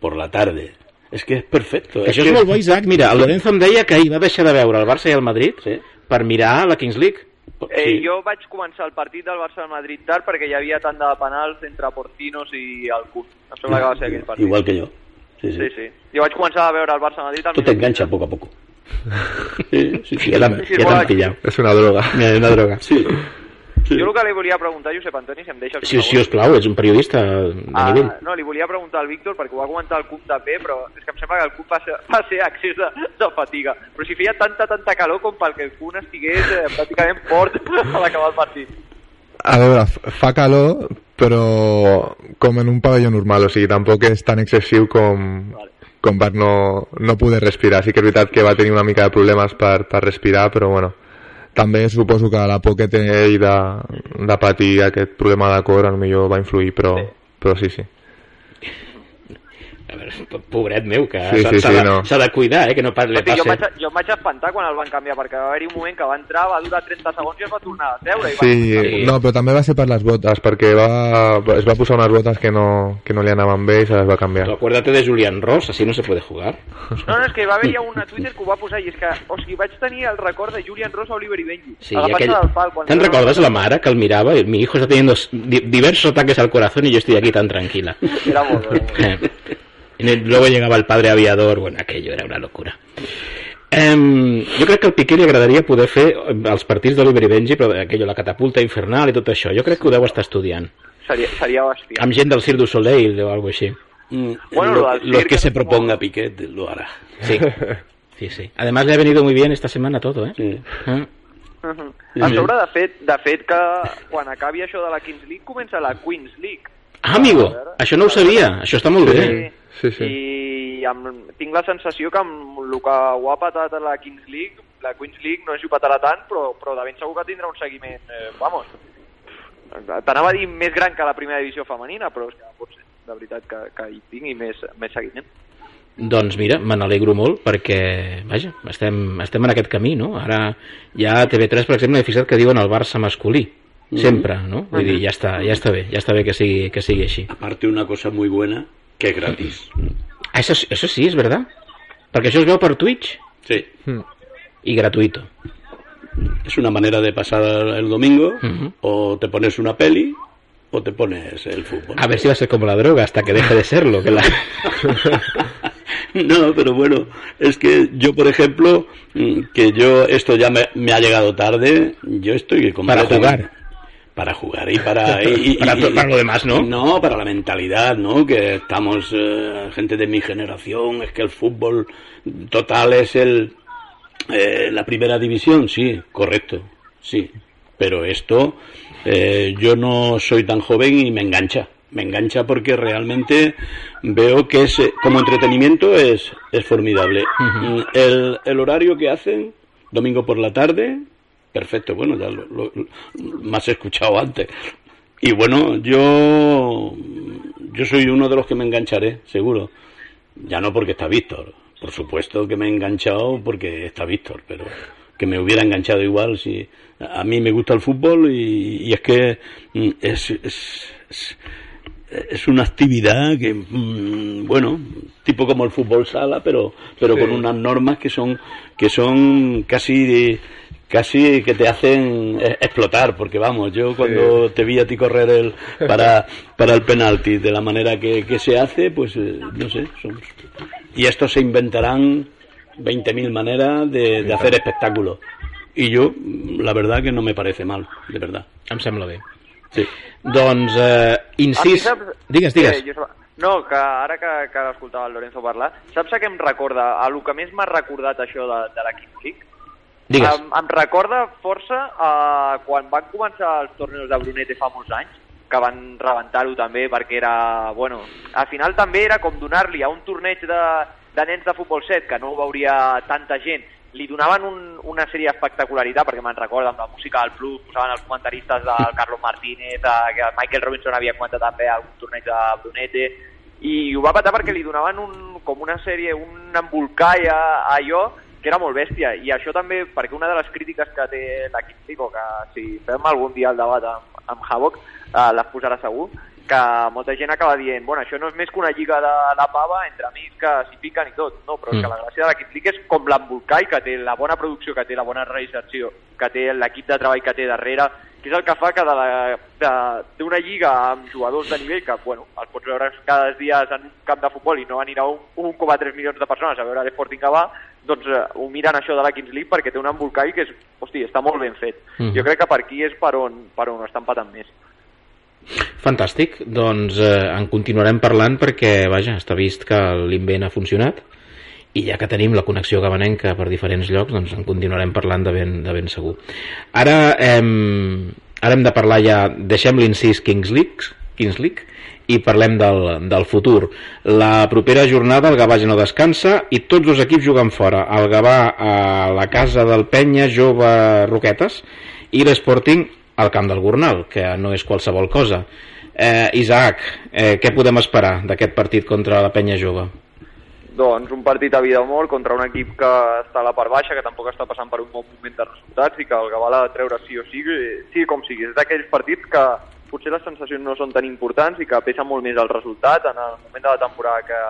por la tarde, es que es perfecto. Que es això que- és molt bo, Isaac. Mira, el Lorenzo em deia que ahir va deixar de veure el Barça i el Madrid Sí. per mirar la Kings League. Eh, Sí. jo vaig començar el partit del Barça al Madrid tard perquè hi havia tant de penals entre Porcinos i el Kun. Em sembla que va ser aquell partit. Igual que yo. Sí, sí. Sí, sí. Jo vaig començar a veure el Barça al Madrid al Esto te minut engancha poco a poco. Sí, sí, sí. Ja t'han sí, ja t'han pillat. És una droga. Mira, una droga. Sí. Sí. Jo el que li volia preguntar, Josep Antoni, si em si segon. us plau, ets un periodista de Ah, nivell. no, li volia preguntar al Víctor, perquè ho va comentar el CUP també, però és que em sembla que el CUP va ser, va ser accés de, de fatiga. Però si feia tanta, tanta calor com pel que el CUP estigués eh, pràcticament fort a l'acabar el partit. A veure, fa calor, però com en un pavelló normal, o sigui, tampoc és tan excessiu com, Vale. com per no, no poder respirar. Sí que és veritat que va tenir una mica de problemes per, per respirar, però bueno, també suposo que la por que té ell de, de patir aquest problema de cor millor va influir, però, però sí, sí. A veure, pobret meu, que Sí, s'ha sí, s'ha sí, de, no. de cuidar, eh, que no pas li jo, vaig, jo em vaig espantar quan el van canviar, perquè va haver-hi un moment que va entrar, va durar 30 segons i es va tornar a seure. I va... Sí, Sí. no, però també va ser per les botes, perquè va, es va posar unes botes que no, que no li anaven bé i se les va canviar. Acuérdate de Julián Ross, así no se puede jugar. No, no, és que va haver-hi un a Twitter que ho va posar i és que, o sigui, vaig tenir el record de Julian Ross a Oliver i Benji. Sí, y agafant-se aquell... del pal. quan ¿Te era- recuerdas la Mara que él miraba? y Mi hijo está teniendo diversos ataques al corazón y yo estoy aquí tan tranquila. Era molt era molt Eh, y luego llegaba el padre aviador, bueno, aquello era una locura. Em, jo crec que al Piqué li agradaria poder fer eh, els partits d'Oliver i Benji, però aquello, la catapulta infernal i tot això. Jo crec que ho deu estar estudiant. Seria, seria bèstia. Amb gent del Cirque du Soleil o alguna així. Mm, Bueno, lo, lo que se proponga Piquet lo hará. Sí, sí, sí. Además le ha venido muy bien esta semana todo, ¿eh? Sí. Eh? A sobre, de fet, de fet que quan acabi això de la Kings League comença la Queens League. Ah, amigo, això no ho sabia. Això està molt bé. Sí, sí. I amb, tinc la sensació que amb el que ho ha patat a la Kings League, la Queens League no sé si ho patarà tant, però, però de ben segur que tindrà un seguiment, eh, vamos, t'anava a dir més gran que la primera divisió femenina, però és que pot ser, de veritat, que, que hi tingui més, més seguiment. Doncs mira, me n'alegro molt perquè, vaja, estem, estem en aquest camí, no? Ara ja a TV3, per exemple, he fixat que diuen el Barça masculí, sempre, no? Vull dir, ja està, ja està bé, ja està bé que sigui, que sigui així. Aparte una cosa muy buena, que es gratis. Ah, eso, eso sí, és verdad. Perquè això es veu per Twitch Sí. i gratuito. Es una manera de pasar el domingo, o te pones una peli, o te pones el fútbol. A ver si va a ser como la droga hasta que deje de serlo. Que la... no, pero bueno, es que yo, por ejemplo, mm, que yo, esto ya me, me ha llegado tarde, yo estoy Para completamente- jugar. Para jugar y para... y- Para- y- para lo demás, ¿no? No, para la mentalidad, ¿no? Que estamos, eh, gente de mi generación, es que el fútbol total es el... eh, la primera división, sí, correcto, sí. Pero esto, eh, yo no soy tan joven y me engancha. Me engancha porque realmente veo que es, eh, como entretenimiento es, es formidable. Mm, el, el horario que hacen, domingo por la tarde, perfecto, bueno, ya lo, lo- lo- más he escuchado antes. Y bueno, yo, yo soy uno de los que me engancharé, seguro. Ya no porque está Víctor, por supuesto que me he enganchado porque está Víctor, pero que me hubiera enganchado igual si a mí me gusta el fútbol y, y es que mm, es, es, es, es una actividad que mm, bueno tipo como el fútbol sala pero pero con unas normas que son que son casi casi que te hacen eh, explotar porque vamos yo cuando te vi a ti correr el para para el penalti de la manera que, que se hace pues eh, no sé son- y estos se inventarán 20.000 maneras de, de hacer espectáculo y yo mm, la verdad que no me parece mal de verdad Em sembla bé. sí Doncs, eh, incís... saps- Digues, digues. Eh, jo... No, que ara que, que escoltava el Lorenzo parlar, saps a què em recorda? A lo que més m'ha recordat això de, de la Kings League? Digues. Em, em recorda força uh, quan van començar els torneos de Brunete fa molts anys, que van rebentar-ho també perquè era... Bueno, al final també era com donar-li a un torneig de, de nens de futbol 7 que no ho veuria tanta gent, li donaven un, una sèrie d'espectacularitat, perquè me'n recordo amb la música del Plus, posaven els comentaristes del Carlos Martínez, eh, que Michael Robinson havia comentat també algun torneig de Brunete, i ho va patar perquè li donaven un, com una sèrie, un embolcall a, a allò que era molt bèstia, i això també, perquè una de les crítiques que té l'equip Tico, que si fem algun dia el debat amb, amb Havoc, eh, les posarà segur, que molta gent acaba dient, bueno, això no és més que una lliga de la pava entre amics que s'hi piquen i tot, no, però és Mm. que la gràcia de l'equip League és com l'embolcall que té, la bona producció que té, la bona realització que té, l'equip de treball que té darrere, que és el que fa que d'una lliga amb jugadors de nivell que, bueno, els pots veure cada dia en un camp de futbol i no anirà un- 1,3 milions de persones a veure l'Sporting Gavà, doncs eh, ho miren això de la Kings League perquè té un embolcall que és, hosti, està molt ben fet. Mhm. Jo crec que per aquí és per on, per on ho estan patant més. Fantàstic, doncs eh, en continuarem parlant perquè, vaja, està vist que l'invent ha funcionat i ja que tenim la connexió gabanenca per diferents llocs, doncs en continuarem parlant de ben, de ben segur. Ara hem, ara hem de parlar ja, deixem l'incís Kings League, Kings League i parlem del, del futur. La propera jornada el Gavà ja no descansa i tots els equips juguen fora. El Gavà a la casa del Penya, Jove Roquetes, i l'Sporting al camp del Gornal, que no és qualsevol cosa. Eh, Isaac, eh, què podem esperar d'aquest partit contra la Penya Jove? Doncs un partit a vida o mort contra un equip que està a la part baixa, que tampoc està passant per un bon moment de resultats i que el Gavà l'ha de treure sí o sigui, sigui com sigui. És d'aquells partits que potser les sensacions no són tan importants i que pesa molt més el resultat en el moment de la temporada que,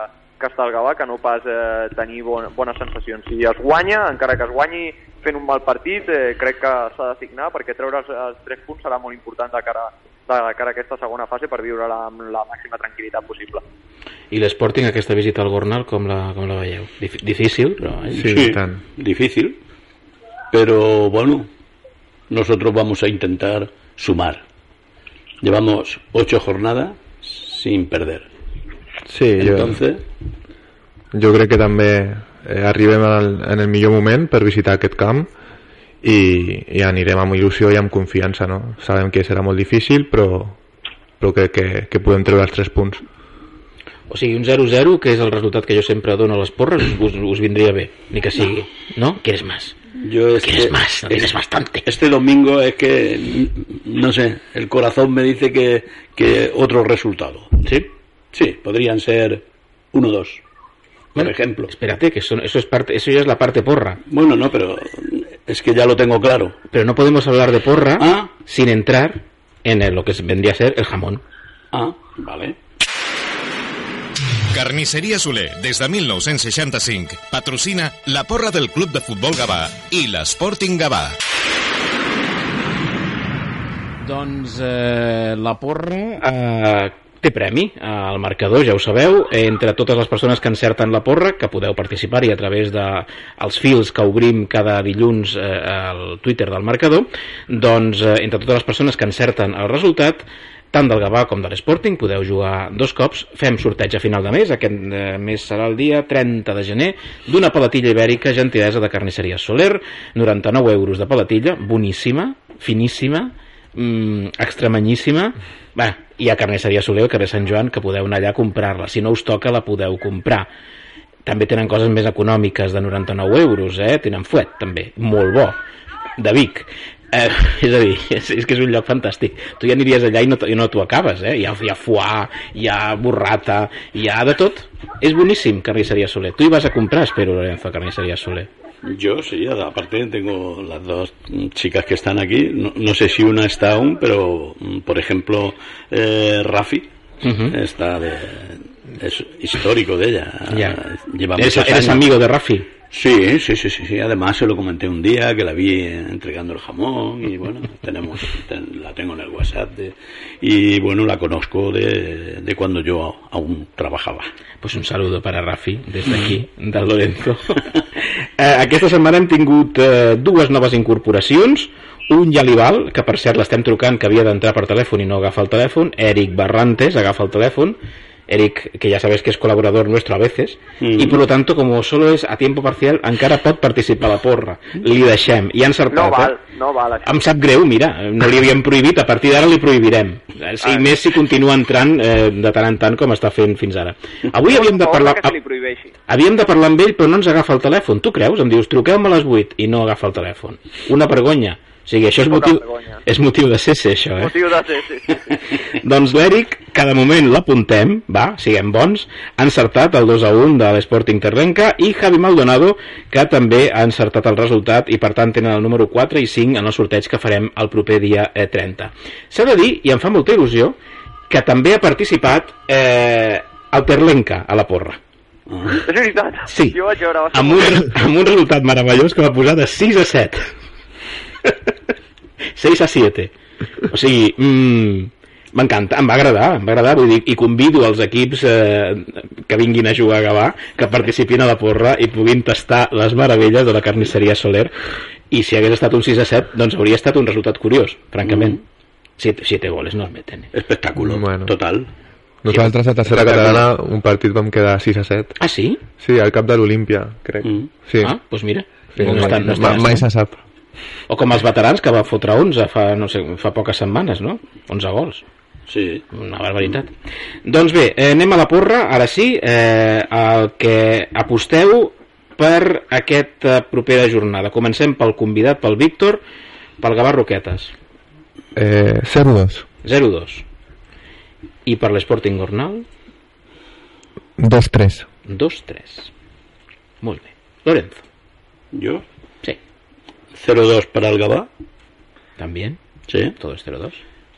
que està el Gavà que no pas eh, tenir bon, bones sensacions. Si es guanya, encara que es guanyi fent un mal partit, eh, crec que s'ha de signar perquè treure els, els tres punts serà molt important de cara, de cara a aquesta segona fase per viure-la amb la màxima tranquil·litat possible. I l'Sporting, aquesta visita al Gornal, com la, com la veieu? Dif difícil, però... Eh? Sí, i tant. difícil, pero bueno, nosotros vamos a intentar sumar. Llevamos ocho jornadas sin perder. Sí, jo, Entonces, jo crec que també eh, arribem al, en el millor moment per visitar aquest camp i, i anirem amb il·lusió i amb confiança, no? Sabem que serà molt difícil, però, però crec que, que podem treure els tres punts. O sigui, un 0-0, que és el resultat que jo sempre dono a les porres, us, us vindria bé, ni que sigui. No? ¿Quieres más? yo este, ¿Quieres más? No tienes bastante. este domingo es que, no sé, el corazón me dice que, que otro resultado. ¿Sí? Sí, podrían ser 1-2, por Bueno, ejemplo. Espérate, que eso, eso, es parte, eso ya es la parte porra. Bueno, no, pero es que ya lo tengo claro. Pero no podemos hablar de porra Ah. sin entrar en el- lo que vendría a ser el jamón. Ah, vale. Carnisseria Soler, des de 1965, patrocina la porra del Club de Futbol Gavà i l'Sporting Gavà. Doncs eh, la porra eh, té premi al marcador, ja ho sabeu, entre totes les persones que encerten la porra, que podeu participar-hi a través de els fils que obrim cada dilluns eh, al Twitter del marcador, doncs eh, entre totes les persones que encerten el resultat, tant del Gavà com de l'Sporting, podeu jugar dos cops, fem sorteig a final de mes, aquest eh, mes serà el dia 30 de gener, d'una palatilla ibèrica gentilesa de carnisseria Soler, 99 euros de palatilla, boníssima, finíssima, mm, extremanyíssima, Bé, hi ha carnisseria Soler al carrer Sant Joan que podeu anar allà a comprar-la. Si no us toca, la podeu comprar. També tenen coses més econòmiques de 99 euros, eh? Tenen fuet, també, molt bo, de Vic. Eh, és a dir, és, és que és un lloc fantàstic. Tu ja aniries allà i no, i no t'ho acabes, eh? Hi ha, hi ha foie, hi ha burrata, hi ha de tot. És boníssim, Carnisseria Soler. Tu hi vas a comprar, espero, Lorenzo, a Carnisseria Soler. Yo sí, aparte tengo las dos chicas que están aquí. No, no sé si una está aún, pero mm, por ejemplo, eh, Rafi Ujú. está de, es histórico de ella. Ya. Lleva ¿Eres, eres amigo de Rafi? Sí, sí, sí, sí, sí. Además se lo comenté un día que la vi entregando el jamón y bueno, tenemos, ten- la tengo en el WhatsApp de- y bueno, la conozco de, de cuando yo aún trabajaba. Pues un saludo para Rafi, des d'aquí, del Lorenzo. eh, aquesta setmana hem tingut eh, dues noves incorporacions, un ja li val, que per cert l'estem trucant, que havia d'entrar per telèfon i no agafa el telèfon, Eric Barrantes agafa el telèfon, Eric, que ya sabes que es colaborador nuestro a veces, Mm. y por lo tanto, como solo es a tiempo parcial, encara pot participar a la porra. Li deixem. I ha encertat, No val, eh? no val això. Em sap greu, mira, no li havíem prohibit, a partir d'ara li prohibirem. Si Ah. més si continua entrant eh, de tant en tant com està fent fins ara. Avui havíem de parlar... Havíem de parlar amb ell, però no ens agafa el telèfon. Tu creus? Em dius, truqueu-me a les 8 i no agafa el telèfon. Una vergonya. O sigui, això és motiu, és motiu de ser, ser això, eh? Motiu de ser, sí, sí, sí. doncs l'Eric, cada moment l'apuntem, va, siguem bons, ha encertat el 2 a 1 de l'Sporting Terrenca i Javi Maldonado, que també ha encertat el resultat i per tant tenen el número 4 i 5 en el sorteig que farem el proper dia eh, 30. S'ha de dir, i em fa molta il·lusió, que també ha participat eh, el Terlenca a la porra. És veritat. Sí. Jo vaig veure... amb un, amb un resultat meravellós que va posar de 6 a 7 6 a 7 o sigui mm, m'encanta, em va agradar, em va agradar vull dir, i convido els equips eh, que vinguin a jugar a Gavà que participin a la porra i puguin tastar les meravelles de la carnisseria Soler i si hagués estat un 6 a 7 doncs hauria estat un resultat curiós, francament 7, 7 goles no es meten? Espectáculo, Bueno. total. Nosaltres a tercera catalana un partit vam quedar 6 a 7. ah sí? Sí, al cap de l'Olímpia, crec. Mm. Sí. ah, doncs mira sí. no està, no està, Ma- mai se sap. O com els veterans que va fotre 11 fa, no sé, fa poques setmanes no? 11 gols Sí. Una barbaritat. Doncs bé, eh, anem a la porra, ara sí, eh, el que aposteu per aquesta propera jornada. Comencem pel convidat, pel Víctor, pel Gavà Roquetes, Eh, 0-2. 0-2. I per l'Sporting Gornal, 2-3. 2-3. Molt bé. Lorenzo, ¿Yo? Sí, 0-2 para el Gabá. también, Sí. todo es 0-2.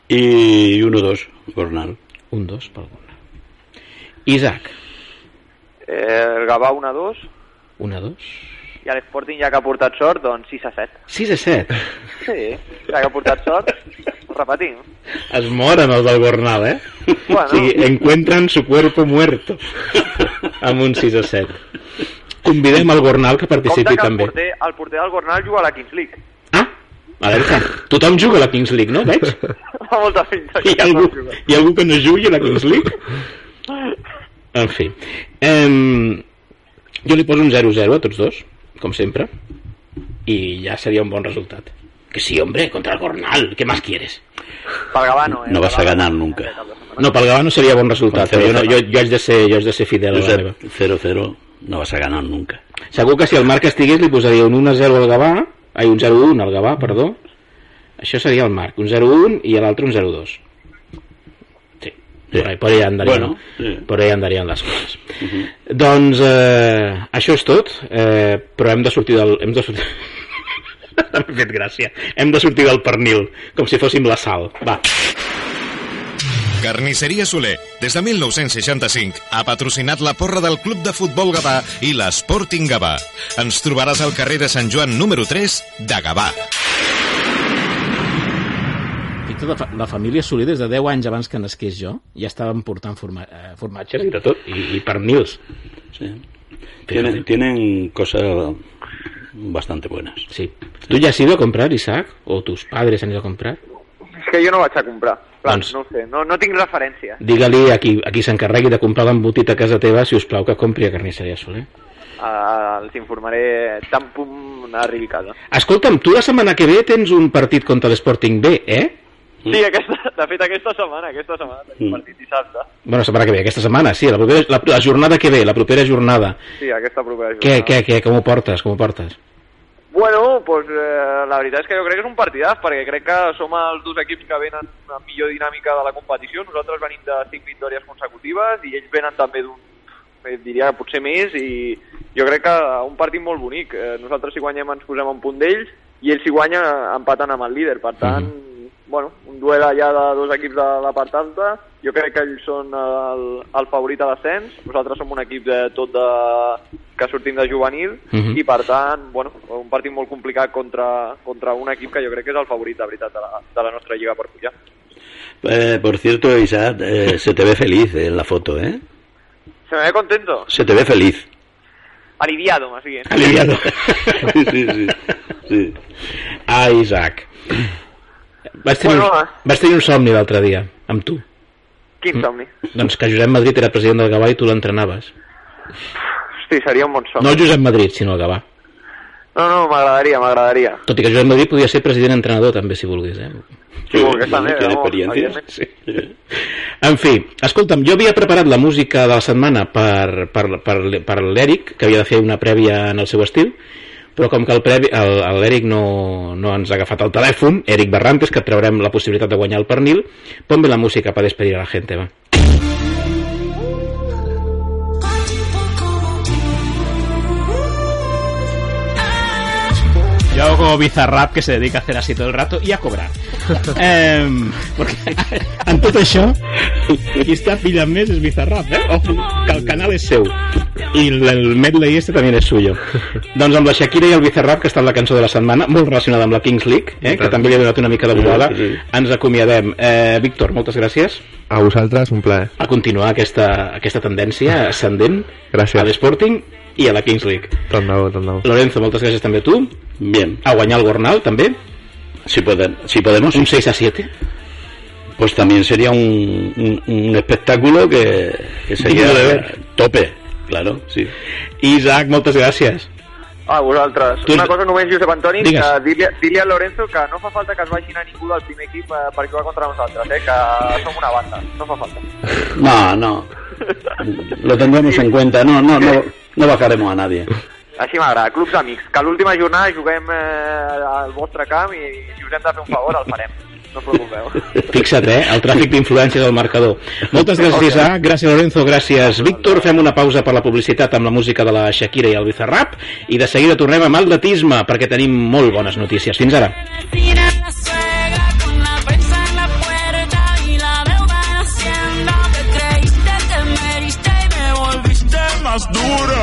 Y 1-2, Gornal. Un 2 pel Gornal. Isaac, Eh, el Gavà 1 a 2 1-2. i l'Sporting ja que ha portat sort, doncs 6 a 7. 6 a 7. Sí, ja que ha portat sort, ho repetim. Es moren els del Gornal, eh? Bueno. O sigui, encuentran su cuerpo muerto. amb un 6 a 7. Convidem al Gornal que participi que el també. porter, el porter del Gornal juga a la Kings League. Ah, alerta. Tothom juga a la Kings League, no? Veig? Fa molta pinta. Hi que ha, algú, no hi ha algú que no jugui a la Kings League? En fi. Em, jo li poso un 0-0 a tots dos, com sempre, i ja seria un bon resultat. Que sí, hombre, contra el Gornal, ¿qué más quieres? Pel Gavà no, eh? No vas a ganar no. nunca. No, pel Gavà no seria bon resultat, però jo, no, 0-0. jo, jo, haig de ser, jo haig de ser fidel a la meva. Josep, 0-0 no vas a ganar nunca. Segur que si el Marc estigués li posaria un 1-0 al Gavà, ai, un 0-1 al Gavà, perdó. Això seria el Marc, un 0-1 i l'altre un 0-2. Sí, por ahí, por ahí andarien, Bueno, sí. por ahí andarien les coses. Doncs eh, això és tot, eh, però hem de sortir del... Hem de sortir... M'ha fet gràcia. Hem de sortir del pernil, com si fóssim la sal. Va. Carnisseria Soler, des de 1965, ha patrocinat la porra del Club de Futbol Gavà i l'Sporting Gavà. Ens trobaràs al carrer de Sant Joan número 3 de Gavà. i tot la, fa la família Soler, des de 10 anys abans que nasqués jo, ja estaven portant forma eh, formatges i de tot, i, i pernils. Sí. Tienen, tienen cosas bastante buenas. Sí. ¿Tú ya has ido a comprar, Isaac? ¿O tus padres han ido a comprar? És que jo no vaig a comprar. Doncs- no ho sé, no, no tinc referència. Digue-li a qui, a qui s'encarregui de comprar l'embotit a casa teva, si us plau, que compri a Carnisseria Soler. Uh, els informaré tan pum arribi a casa. Escolta'm, tu la setmana que ve tens un partit contra l'Sporting B, eh? Sí, aquesta, de fet aquesta setmana, aquesta setmana tenim partit dissabte. Bueno, la setmana que ve, aquesta setmana, sí, la, propera, la, la jornada que ve, la propera jornada. Sí, aquesta propera Què, jornada. què, què, com ho portes, com ho portes? Bueno, pues, eh, la veritat és que jo crec que és un partidàs, perquè crec que som els dos equips que venen una millor dinàmica de la competició. Nosaltres venim de cinc victòries consecutives i ells venen també d'un, eh, diria, potser més, i jo crec que un partit molt bonic. Eh, nosaltres si guanyem ens posem un punt d'ells i ells si guanyen empaten amb el líder. Per tant, bueno, un duel allà de dos equips de la part alta. Jo crec que ells són el, el favorit a l'ascens. Nosaltres som un equip de tot de, que sortim de juvenil Mhm. i per tant, bueno, un partit molt complicat contra, contra un equip que jo crec que és el favorit, de veritat, de la, de la nostra lliga per pujar. Eh, por cierto, Isaac, eh, se te ve feliz en la foto, ¿eh? Se me ve contento, Se te ve feliz. aliviado más bien. Aliviado. Sí, sí, sí. sí. Ah, Isaac. Vaig tenir, Bueno, un, vaig tenir un somni l'altre dia, amb tu. Quin somni. Doncs que Josep Madrid era president del Gavà i tu l'entrenaves. Hosti, seria un bon somni. No el Josep Madrid, sinó el Gavà. No, no, m'agradaria, m'agradaria. Tot i que Josep Madrid podia ser president-entrenador també, si volgués, eh? Si volgués també, vamos, evidentment. Sí. En fi, escolta'm, jo havia preparat la música de la setmana per, per, per, per l'Eric, que havia de fer una prèvia en el seu estil, però com que l'Eric no, no ens ha agafat el telèfon, Eric Barrantes, que et traurem la possibilitat de guanyar el pernil, ponme la música per despedir a la gente, va. Yo hago como Bizarrap que se dedica a hacer así todo el rato y a cobrar. eh, perquè en tot això, qui està pillant més és Bizarrap, eh? Ojo, que el canal és seu. I el, medley este també és suyo. doncs amb la Shakira i el Bizarrap, que està en la cançó de la setmana, molt relacionada amb la Kings League, eh? que també li ha donat una mica de volada, Sí, sí. ens acomiadem. Eh, Víctor, moltes gràcies. A vosaltres, un plaer. A continuar aquesta, aquesta tendència ascendent Gràcies. a l'Sporting i a la Kings League. Tant de bo, tant de bo. Lorenzo, moltes gràcies també a tu. Bien, A guanyar el Gornal, també. si, pueden, si podemos, Un 6 a 7. pues también sería un, un, un espectáculo que, que sería de ver. tope, claro, sí. Isaac, moltes gràcies. A vosaltres. Tu- Una cosa només, Josep Antoni, Digues. que dir-li dir-li a Lorenzo que no fa falta que es vagin a ningú del primer equip eh, per jugar contra nosaltres, eh? que som una banda, no fa falta. No, no, lo tendremos en cuenta, no, no, no, no bajaremos a nadie. Així m'agrada, clubs amics, que l'última jornada juguem eh, al vostre camp i si us hem de fer un favor el farem, no preocupeu. Fixa't, eh? El tràfic d'influència del marcador. Moltes gràcies, Isaac. Gràcies, Lorenzo. Gràcies, Víctor. Fem una pausa per la publicitat amb la música de la Shakira i el Bizarrap i de seguida tornem amb atletisme perquè tenim molt bones notícies. Fins ara. Más dura.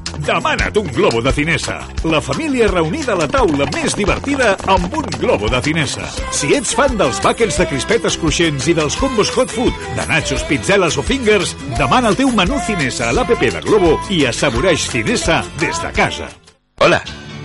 demana't un globo de Cinesa. La família reunida a la taula més divertida amb un globo de Cinesa. Si ets fan dels buckets de crispetes cruixents i dels combos hot food, de nachos, pizzeles o fingers, demana el teu menú Cinesa a l'APP de Globo i assaboreix Cinesa des de casa. Hola.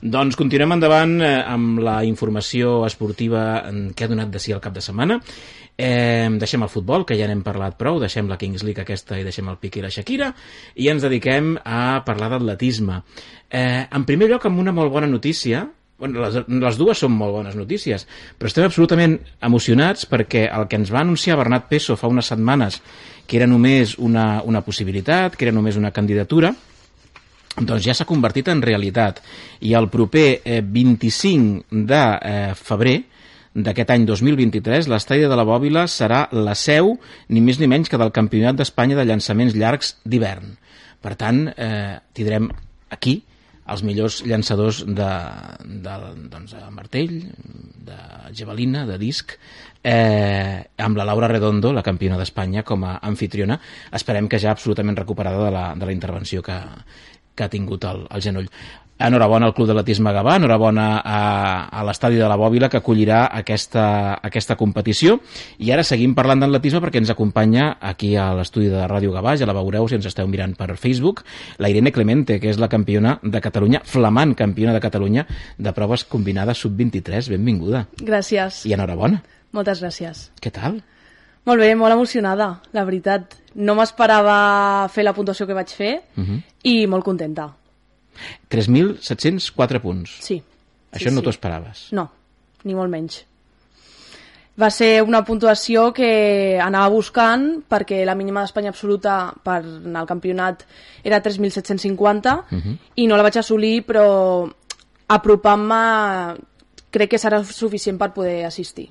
Doncs continuem endavant eh, amb la informació esportiva eh, que ha donat de si al cap de setmana. Eh, deixem el futbol, que ja n'hem parlat prou, deixem la Kings League aquesta i deixem el Piqué i la Shakira, i ens dediquem a parlar d'atletisme. Eh, en primer lloc, amb una molt bona notícia, bueno, les, les dues són molt bones notícies, però estem absolutament emocionats perquè el que ens va anunciar Bernat Peso fa unes setmanes, que era només una, una possibilitat, que era només una candidatura, doncs ja s'ha convertit en realitat i el proper eh, 25 de eh, febrer d'aquest any 2023 l'estadi de la Bòbila serà la seu ni més ni menys que del Campionat d'Espanya de llançaments llargs d'hivern. Per tant, eh, tindrem aquí els millors llançadors de, de, doncs, de martell, de javelina, de disc, eh, amb la Laura Redondo, la campiona d'Espanya, com a anfitriona. Esperem que ja absolutament recuperada de la, de la intervenció que, que ha tingut el, el genoll. Enhorabona al Club d'Atletisme Gavà, enhorabona a, a l'estadi de la Bòbila que acollirà aquesta, aquesta competició i ara seguim parlant d'atletisme perquè ens acompanya aquí a l'estudi de Ràdio Gavà, ja la veureu si ens esteu mirant per Facebook, la Irene Clemente, que és la campiona de Catalunya, flamant campiona de Catalunya de proves combinades sub-23. Benvinguda. Gràcies. I enhorabona. Moltes gràcies. Què tal? Molt bé, molt emocionada, la veritat. No m'esperava fer la puntuació que vaig fer Uh -huh. i molt contenta. 3.704 punts. Sí. Això sí, no sí. t'ho esperaves. No, ni molt menys. Va ser una puntuació que anava buscant perquè la mínima d'Espanya absoluta per anar al campionat era 3.750 Mhm. i no la vaig assolir, però apropant-me crec que serà suficient per poder assistir.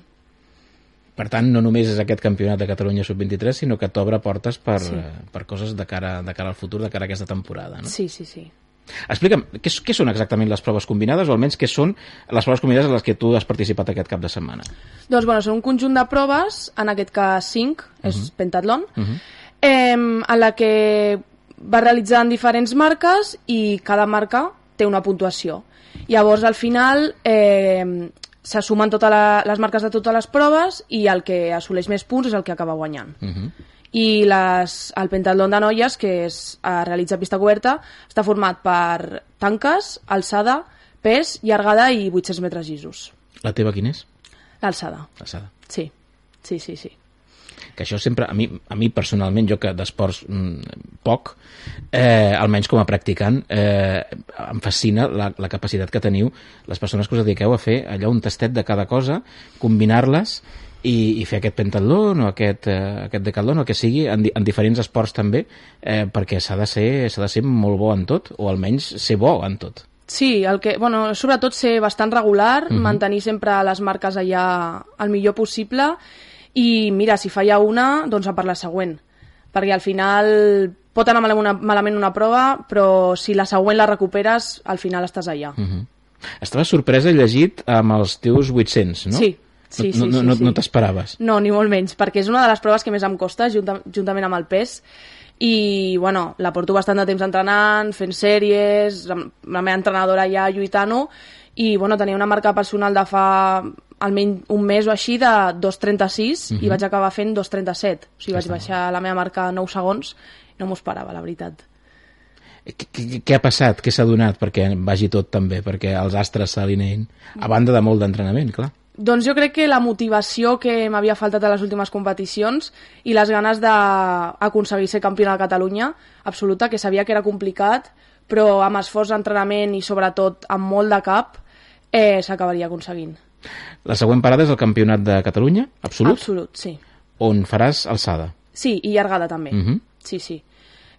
Per tant, no només és aquest campionat de Catalunya sub-23, sinó que t'obre portes per, Sí. per coses de cara, de cara al futur, de cara a aquesta temporada. No? Sí, sí, sí. Explica'm, què, què són exactament les proves combinades, o almenys què són les proves combinades en les que tu has participat aquest cap de setmana? Doncs, bueno, són un conjunt de proves, en aquest cas 5, és pentatlon, Uh -huh. eh, en la que va realitzar en diferents marques i cada marca té una puntuació. Llavors, al final, eh, se sumen totes les marques de totes les proves i el que assoleix més punts és el que acaba guanyant. Uh -huh. I les, el pentatlon de noies, que és a realitzar pista coberta, està format per tanques, alçada, pes, llargada i 800 metres llisos. La teva quin és? L'alçada, Alçada. sí. Sí, sí, sí. Que això sempre, a mi, a mi personalment, jo que d'esports mm, poc, eh, almenys com a practicant, eh, em fascina la, la capacitat que teniu les persones que us dediqueu a fer allò un tastet de cada cosa, combinar-les i, i fer aquest pentatlon o aquest, eh, aquest decatlon o el que sigui en, en diferents esports també eh, perquè s'ha de, ser, de ser molt bo en tot o almenys ser bo en tot Sí, el que, bueno, sobretot ser bastant regular, Mhm. mantenir sempre les marques allà el millor possible i mira, si falla una, doncs a per la següent. Perquè al final pot anar malament una, malament una prova, però si la següent la recuperes, al final estàs allà. uh -huh. Estava sorpresa llegit amb els teus 800, no? Sí, sí, no, sí, no, sí, no, sí. no t'esperaves No, ni molt menys, perquè és una de les proves que més em costa, junta, juntament amb el pes, i bueno, la porto bastant de temps entrenant, fent sèries, amb la meva entrenadora ja lluitant-ho, i bueno, tenia una marca personal de fa almenys un mes o així de 2.36 Mhm. i vaig acabar fent 2.37. O sigui, vaig baixar la meva marca a 9 segons, no m'ho esperava, la veritat. Què, què, què ha passat? Què s'ha donat perquè vagi tot tan bé? Perquè els astres s'alineïn? A banda de molt d'entrenament, clar. Doncs jo crec que la motivació que m'havia faltat a les últimes competicions i les ganes d'aconseguir ser campiona de Catalunya, absoluta, que sabia que era complicat, però amb esforç d'entrenament i sobretot amb molt de cap, eh, s'acabaria aconseguint. La següent parada és el Campionat de Catalunya, absolut, Absolut, sí. on faràs alçada. Sí, i llargada també. Mhm. Sí, sí.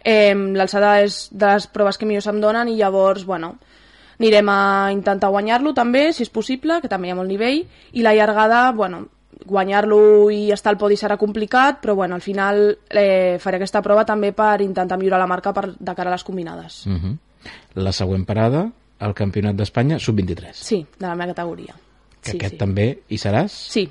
Eh, L'alçada és de les proves que millor se'm donen i llavors, bueno, anirem a intentar guanyar-lo també, si és possible, que també hi ha molt nivell, i la llargada, bueno, guanyar-lo i estar al podi serà complicat, però bueno, al final eh, faré aquesta prova també per intentar millorar la marca per, de cara a les combinades. Uh -huh. La següent parada, el Campionat d'Espanya, sub-23. Sí, de la meva categoria. Que sí, aquest sí. també hi seràs? Sí,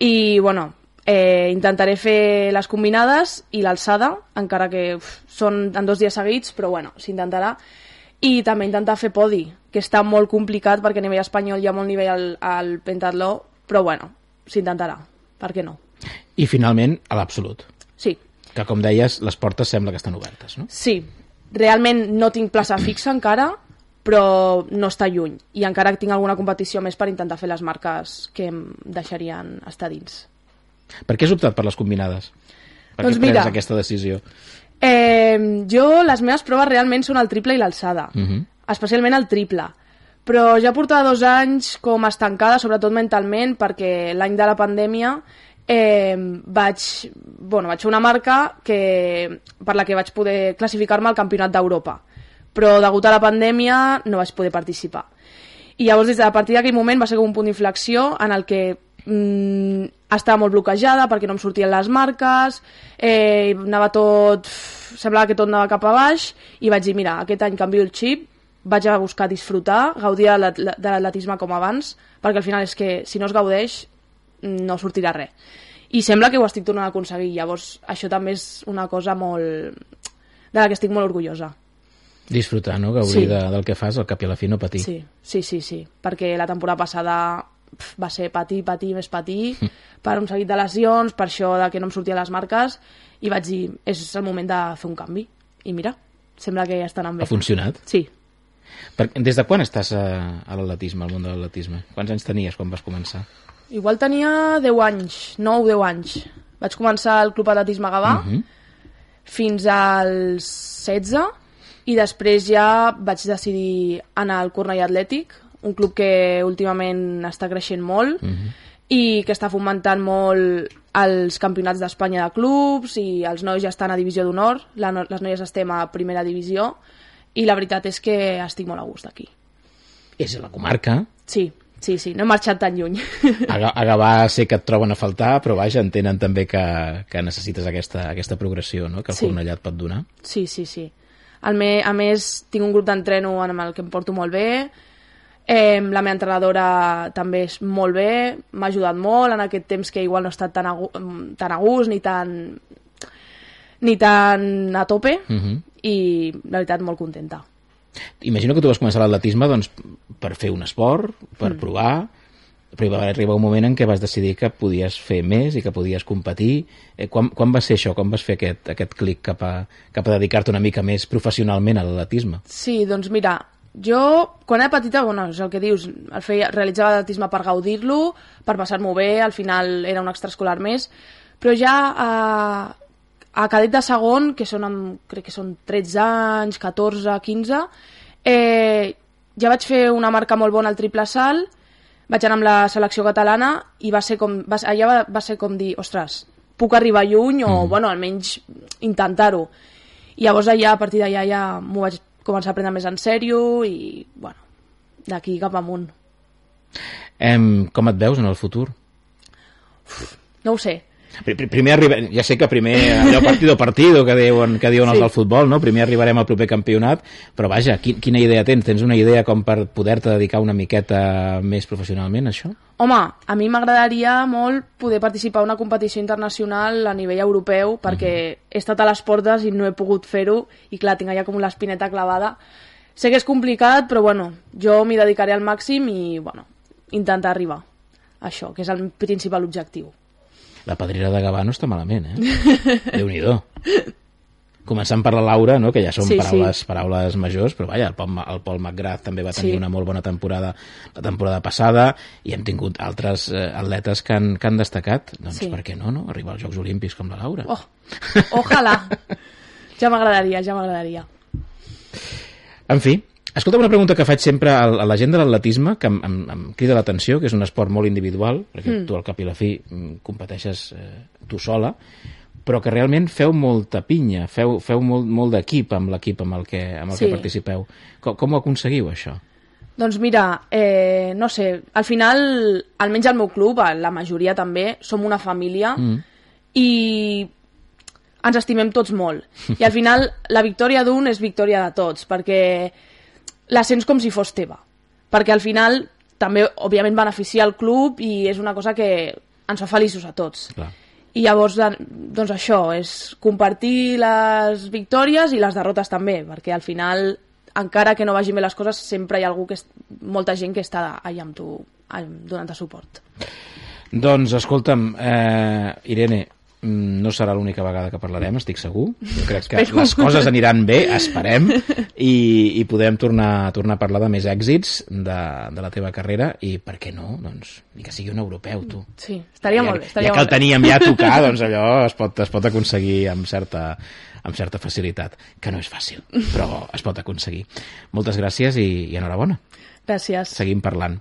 I, bueno, eh, intentaré fer les combinades i l'alçada, encara que uf, són en dos dies seguits, però bueno, s'intentarà. I també intentar fer podi, que està molt complicat perquè a nivell espanyol hi ha molt nivell al, al pentatló, però bueno, s'intentarà, per què no? I finalment, a l'absolut. Sí, Que, com deies, les portes sembla que estan obertes, no? Sí, realment no tinc plaça fixa encara, però no està lluny. I encara tinc alguna competició més per intentar fer les marques que em deixarien estar dins. Per què has optat per les combinades? Per Doncs què prens mira. aquesta decisió? Eh, jo, les meves proves realment són el triple i l'alçada, Uh -huh. especialment el triple. Però ja portava dos anys com estancada, sobretot mentalment, perquè l'any de la pandèmia eh, vaig, bueno, vaig fer una marca que, per la que vaig poder classificar-me al Campionat d'Europa. Però degut a la pandèmia no vaig poder participar. I llavors, des de a partir d'aquell moment, va ser com un punt d'inflexió en el que mm, estava molt bloquejada perquè no em sortien les marques, eh, anava tot... semblava que tot anava cap a baix, i vaig dir, mira, aquest any canvio el xip, vaig a buscar disfrutar, gaudir de l'atletisme com abans, perquè al final és que si no es gaudeix no sortirà res. I sembla que ho estic tornant a aconseguir, llavors això també és una cosa molt... de la que estic molt orgullosa. Disfrutar, no? Gaudir Sí. de, del que fas, al cap i a la fi no patir. Sí, sí, sí, sí, perquè la temporada passada pf, va ser patir, patir, més patir, per un seguit de lesions, per això de que no em sortien les marques, i vaig dir, és el moment de fer un canvi. I mira, sembla que ja està anant bé. Ha funcionat? Sí. Per, des de quan estàs a, a l'atletisme, al món de l'atletisme? Quants anys tenies quan vas començar? Igual tenia 10 anys, 9 10 anys. Vaig començar al Club Atletisme Gavà Uh -huh. fins als 16 i després ja vaig decidir anar al Cornellà Atlètic, un club que últimament està creixent molt Mhm. i que està fomentant molt els campionats d'Espanya de clubs i els nois ja estan a divisió d'honor, no- les noies estem a primera divisió i la veritat és que estic molt a gust aquí. És a la comarca. Sí, sí, sí, no he marxat tan lluny. A, a Gavà sé que et troben a faltar, però vaja, entenen també que, que necessites aquesta, aquesta progressió no? que el Sí. Cornellà et pot donar. Sí, sí, sí. El me, a més, tinc un grup d'entreno amb el que em porto molt bé. Eh, la meva entrenadora també és molt bé, m'ha ajudat molt en aquest temps que igual no he estat tan a, mm, tan a gust ni tan, ni tan a tope Uh -huh. i la veritat molt contenta. Imagino que tu vas començar l'atletisme doncs, per fer un esport, per Mm. provar, però va arribar un moment en què vas decidir que podies fer més i que podies competir. Eh, quan, quan va ser això? Quan vas fer aquest, aquest clic cap a, cap a dedicar-te una mica més professionalment a l'atletisme? Sí, doncs mira, jo quan era petita, bueno, és el que dius, el feia, realitzava atletisme per gaudir-lo, per passar-m'ho bé, al final era un extraescolar més, però ja a, a cadet de segon, que són amb, crec que són 13 anys, 14, 15, eh, ja vaig fer una marca molt bona al triple salt, vaig anar amb la selecció catalana i va ser com, va, allà va, va ser com dir, ostres, puc arribar lluny o, bueno, almenys intentar-ho. I llavors allà, a partir d'allà ja m'ho vaig començar a prendre més en sèrio i, bueno, d'aquí cap amunt. Em, com et veus en el futur? No ho sé. Pri- pri- Primer arriba... Ja sé que primer allò partido partido que diuen, que diuen els Sí. del futbol, no? Primer arribarem al proper campionat, però vaja, qui, quina idea tens? Tens una idea com per poder-te dedicar una miqueta més professionalment a això? Home, a mi m'agradaria molt poder participar en una competició internacional a nivell europeu perquè he estat a les portes i no he pogut fer-ho i clar, tinc allà com l'espineta clavada. Sé que és complicat, però bueno, jo m'hi dedicaré al màxim i bueno, intentar arribar a això, que és el principal objectiu. La pedrera de Gavà no està malament, eh? Déu-n'hi-do. Començant per la Laura, no? que ja són Sí, paraules, sí. paraules majors, però vaja, el Paul, el Paul McGrath també va tenir Sí. una molt bona temporada la temporada passada i hem tingut altres eh, atletes que han, que han destacat. Doncs Sí. per què no, no? Arribar als Jocs Olímpics com la Laura. Oh, ojalà. Ja m'agradaria, ja m'agradaria. En fi, escolta una pregunta que faig sempre a, la gent de l'atletisme, que em, em, em crida l'atenció, que és un esport molt individual, perquè Mm. tu al cap i la fi mm, competeixes eh, tu sola, però que realment feu molta pinya, feu, feu molt, molt d'equip amb l'equip amb el, que, amb el Sí. que participeu. Com, com ho aconseguiu, això? Doncs mira, eh, no sé, al final, almenys al meu club, la majoria també, som una família Mm. i ens estimem tots molt. I al final la victòria d'un és victòria de tots, perquè la sents com si fos teva. Perquè al final també, òbviament, beneficia el club i és una cosa que ens fa feliços a tots. Clar. I llavors, doncs això, és compartir les victòries i les derrotes també, perquè al final, encara que no vagin bé les coses, sempre hi ha algú que és, molta gent que està allà amb tu, donant-te suport. Doncs, escolta'm, eh, Irene, no serà l'única vegada que parlarem, estic segur. Jo crec que Espero. les coses aniran bé, esperem, i, i podem tornar, tornar a parlar de més èxits de, de la teva carrera, i per què no? Doncs, ni que sigui un europeu, tu. Sí, estaria ja, molt bé. Estaria ja que el teníem ja a tocar, doncs allò es pot, es pot aconseguir amb certa, amb certa facilitat, que no és fàcil, però es pot aconseguir. Moltes gràcies i, i enhorabona. Gràcies. Seguim parlant.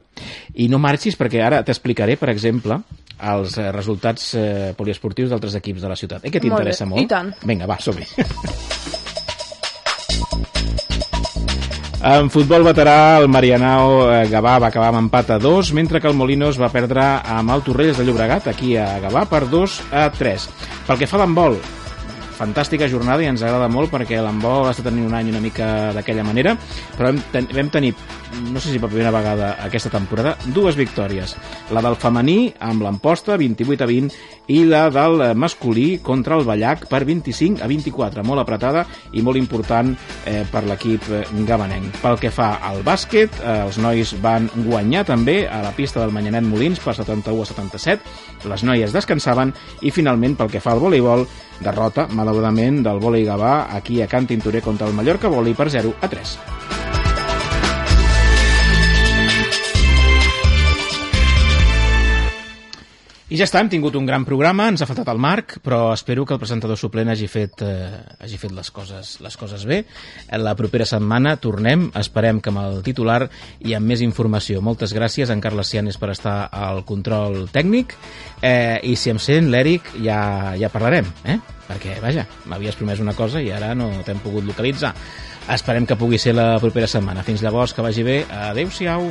I no marxis perquè ara t'explicaré, per exemple, els eh, resultats eh, poliesportius d'altres equips de la ciutat. Eh, que Molt t'interessa molt? i tant. Vinga, va, som-hi. En futbol veterà, el Marianao eh, Gavà va acabar amb empat a 2, mentre que el Molinos va perdre amb el Torrelles de Llobregat, aquí a Gavà, per 2 a 3. Pel que fa a l'handbol, fantàstica jornada i ens agrada molt perquè l'handbol està tenint un any una mica d'aquella manera, però vam, ten vam tenir, no sé si per primera vegada aquesta temporada, dues victòries. La del femení amb l'Amposta, 28 a 20, i la del masculí contra el Ballac per 25 a 24, molt apretada i molt important eh, per l'equip eh, gabanenc. Pel que fa al bàsquet, eh, els nois van guanyar també a la pista del Manyanet Molins per 71 a 77, les noies descansaven i finalment pel que fa al voleibol, derrota, malauradament, del vòlei Gavà aquí a Can Tintorer contra el Mallorca Vòlei per 0 a 3. I ja està, hem tingut un gran programa, ens ha faltat el Marc, però espero que el presentador suplent hagi fet, eh, hagi fet les, coses, les coses bé. La propera setmana tornem, esperem que amb el titular i amb més informació. Moltes gràcies a en Carles Cianes per estar al control tècnic eh, i si em sent l'Eric ja, ja parlarem, eh? perquè, vaja, m'havies promès una cosa i ara no t'hem pogut localitzar. Esperem que pugui ser la propera setmana. Fins llavors, que vagi bé. Adéu-siau.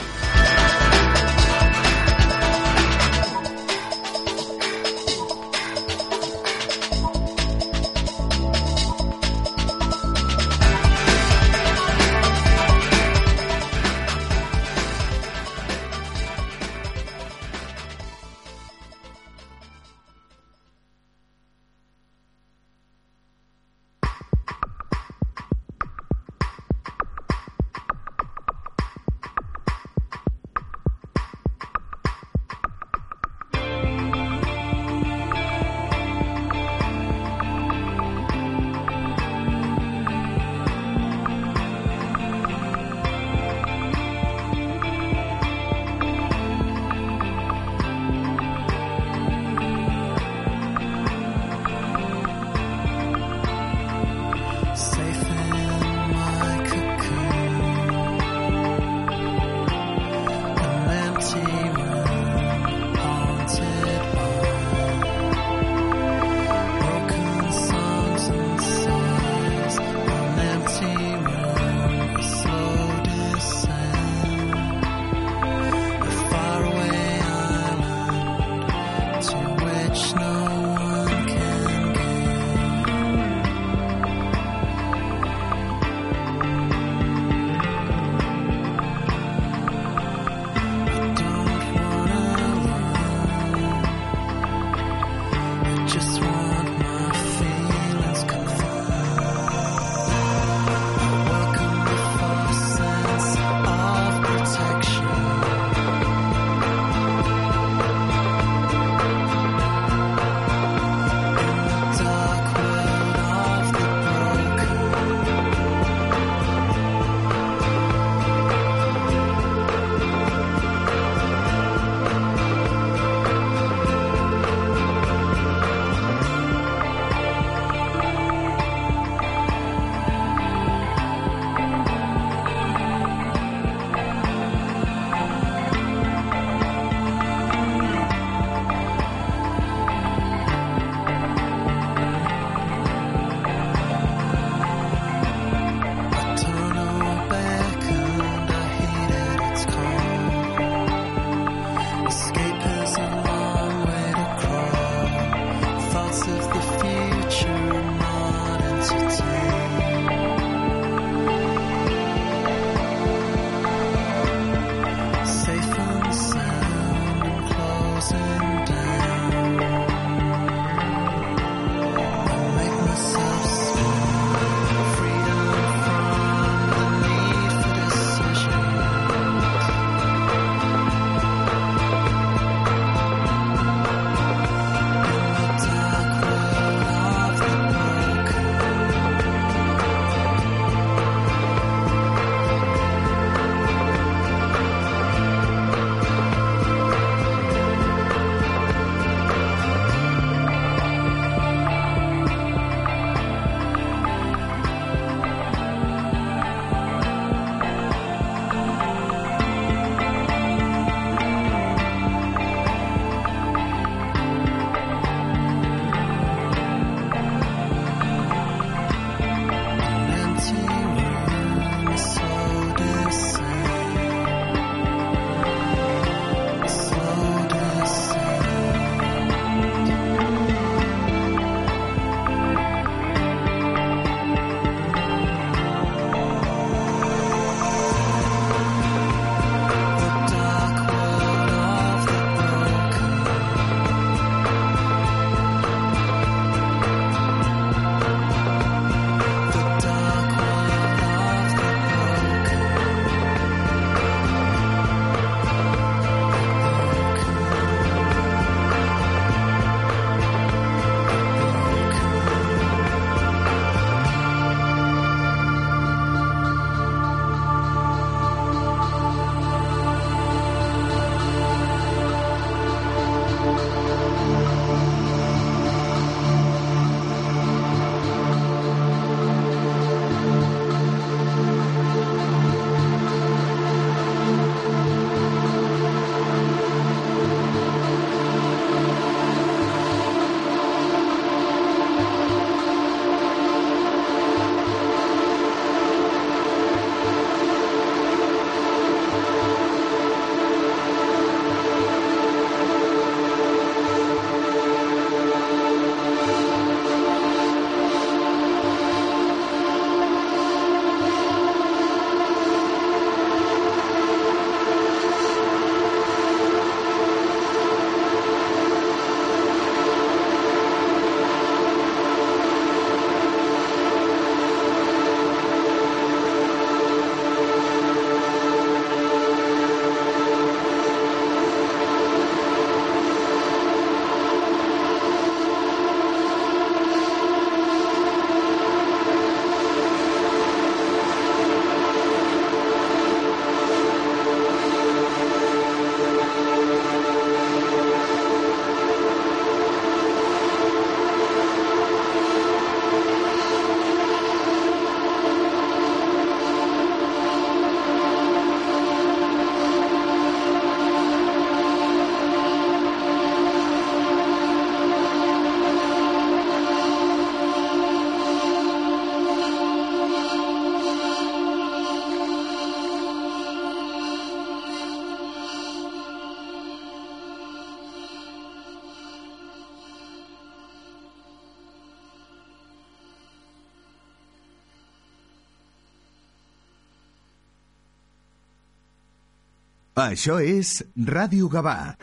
Això és Ràdio Gavà.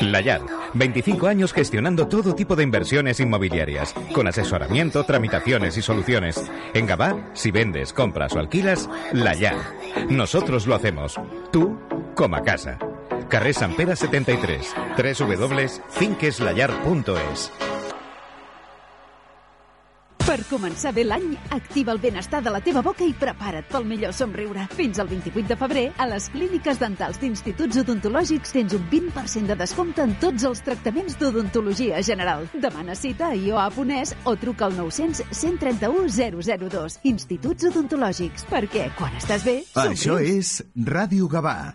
La 25 años gestionando todo tipo de inversiones inmobiliarias, con asesoramiento, tramitaciones y soluciones. En Gavá, si vendes, compras o alquilas, La Nosotros lo hacemos. Tú, coma casa. Carrer San Pere 73, www.finqueslallar.es. Per començar bé l'any, activa el benestar de la teva boca i prepara't pel millor somriure. Fins al 28 de febrer, a les clíniques dentals d'instituts odontològics tens un 20% de descompte en tots els tractaments d'odontologia general. Demana cita a ioa.es o truca al 900 131 002. Instituts odontològics, perquè quan estàs bé... Somrius. Això és Ràdio Gavà,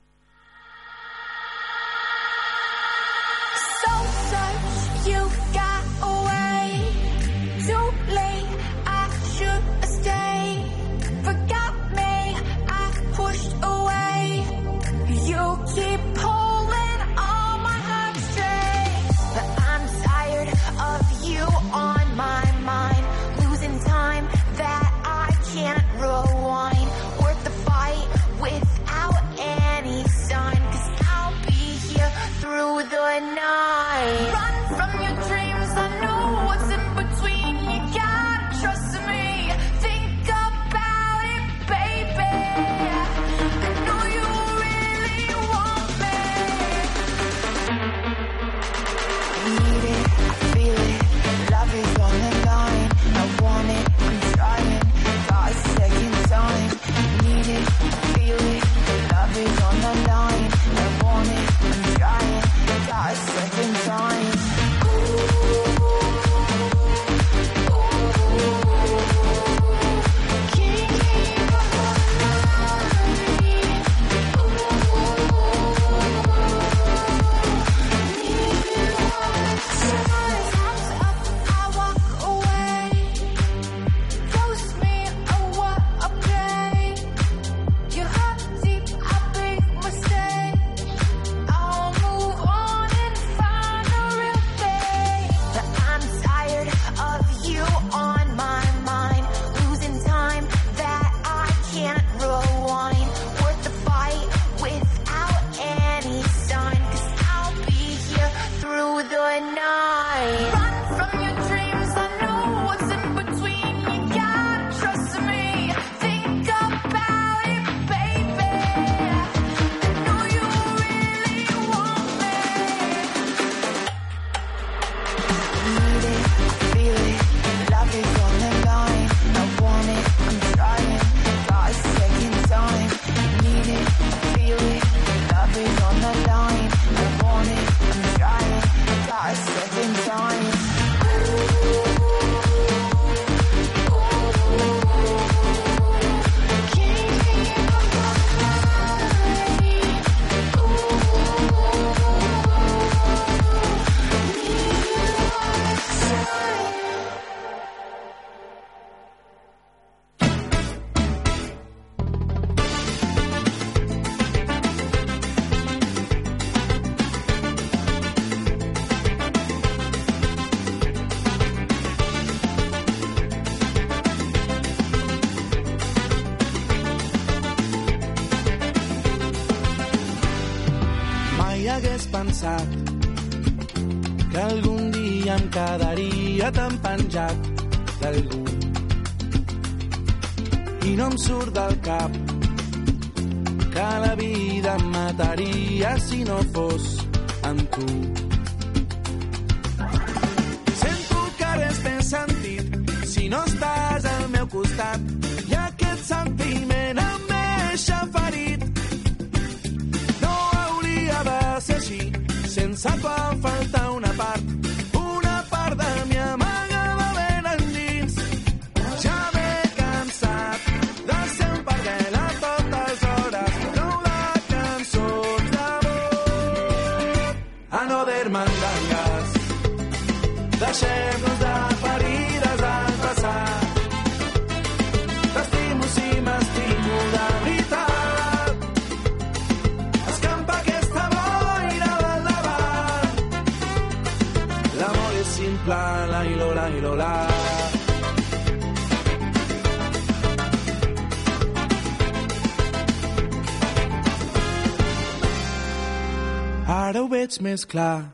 ist klar,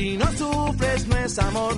Si no sufres no es amor.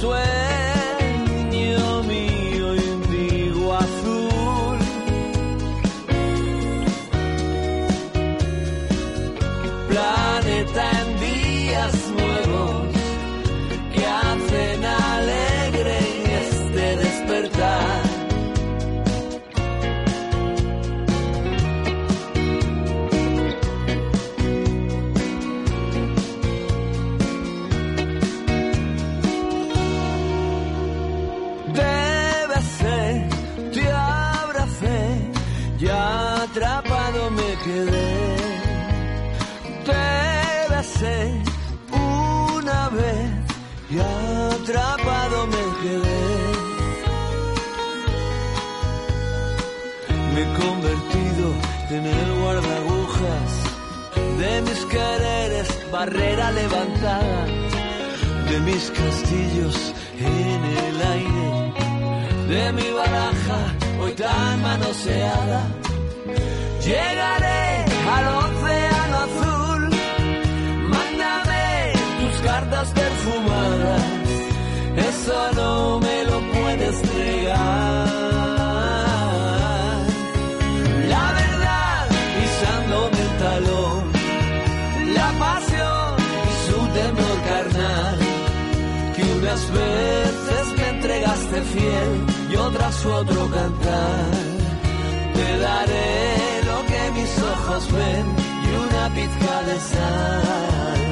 swear barrera levantada de mis castillos en el aire, de mi baraja hoy tan manoseada. Llegaré al océano azul, mándame tus cartas perfumadas, eso no me Veces me entregaste fiel y otras otro cantar. Te daré lo que mis ojos ven y una pizca de sal.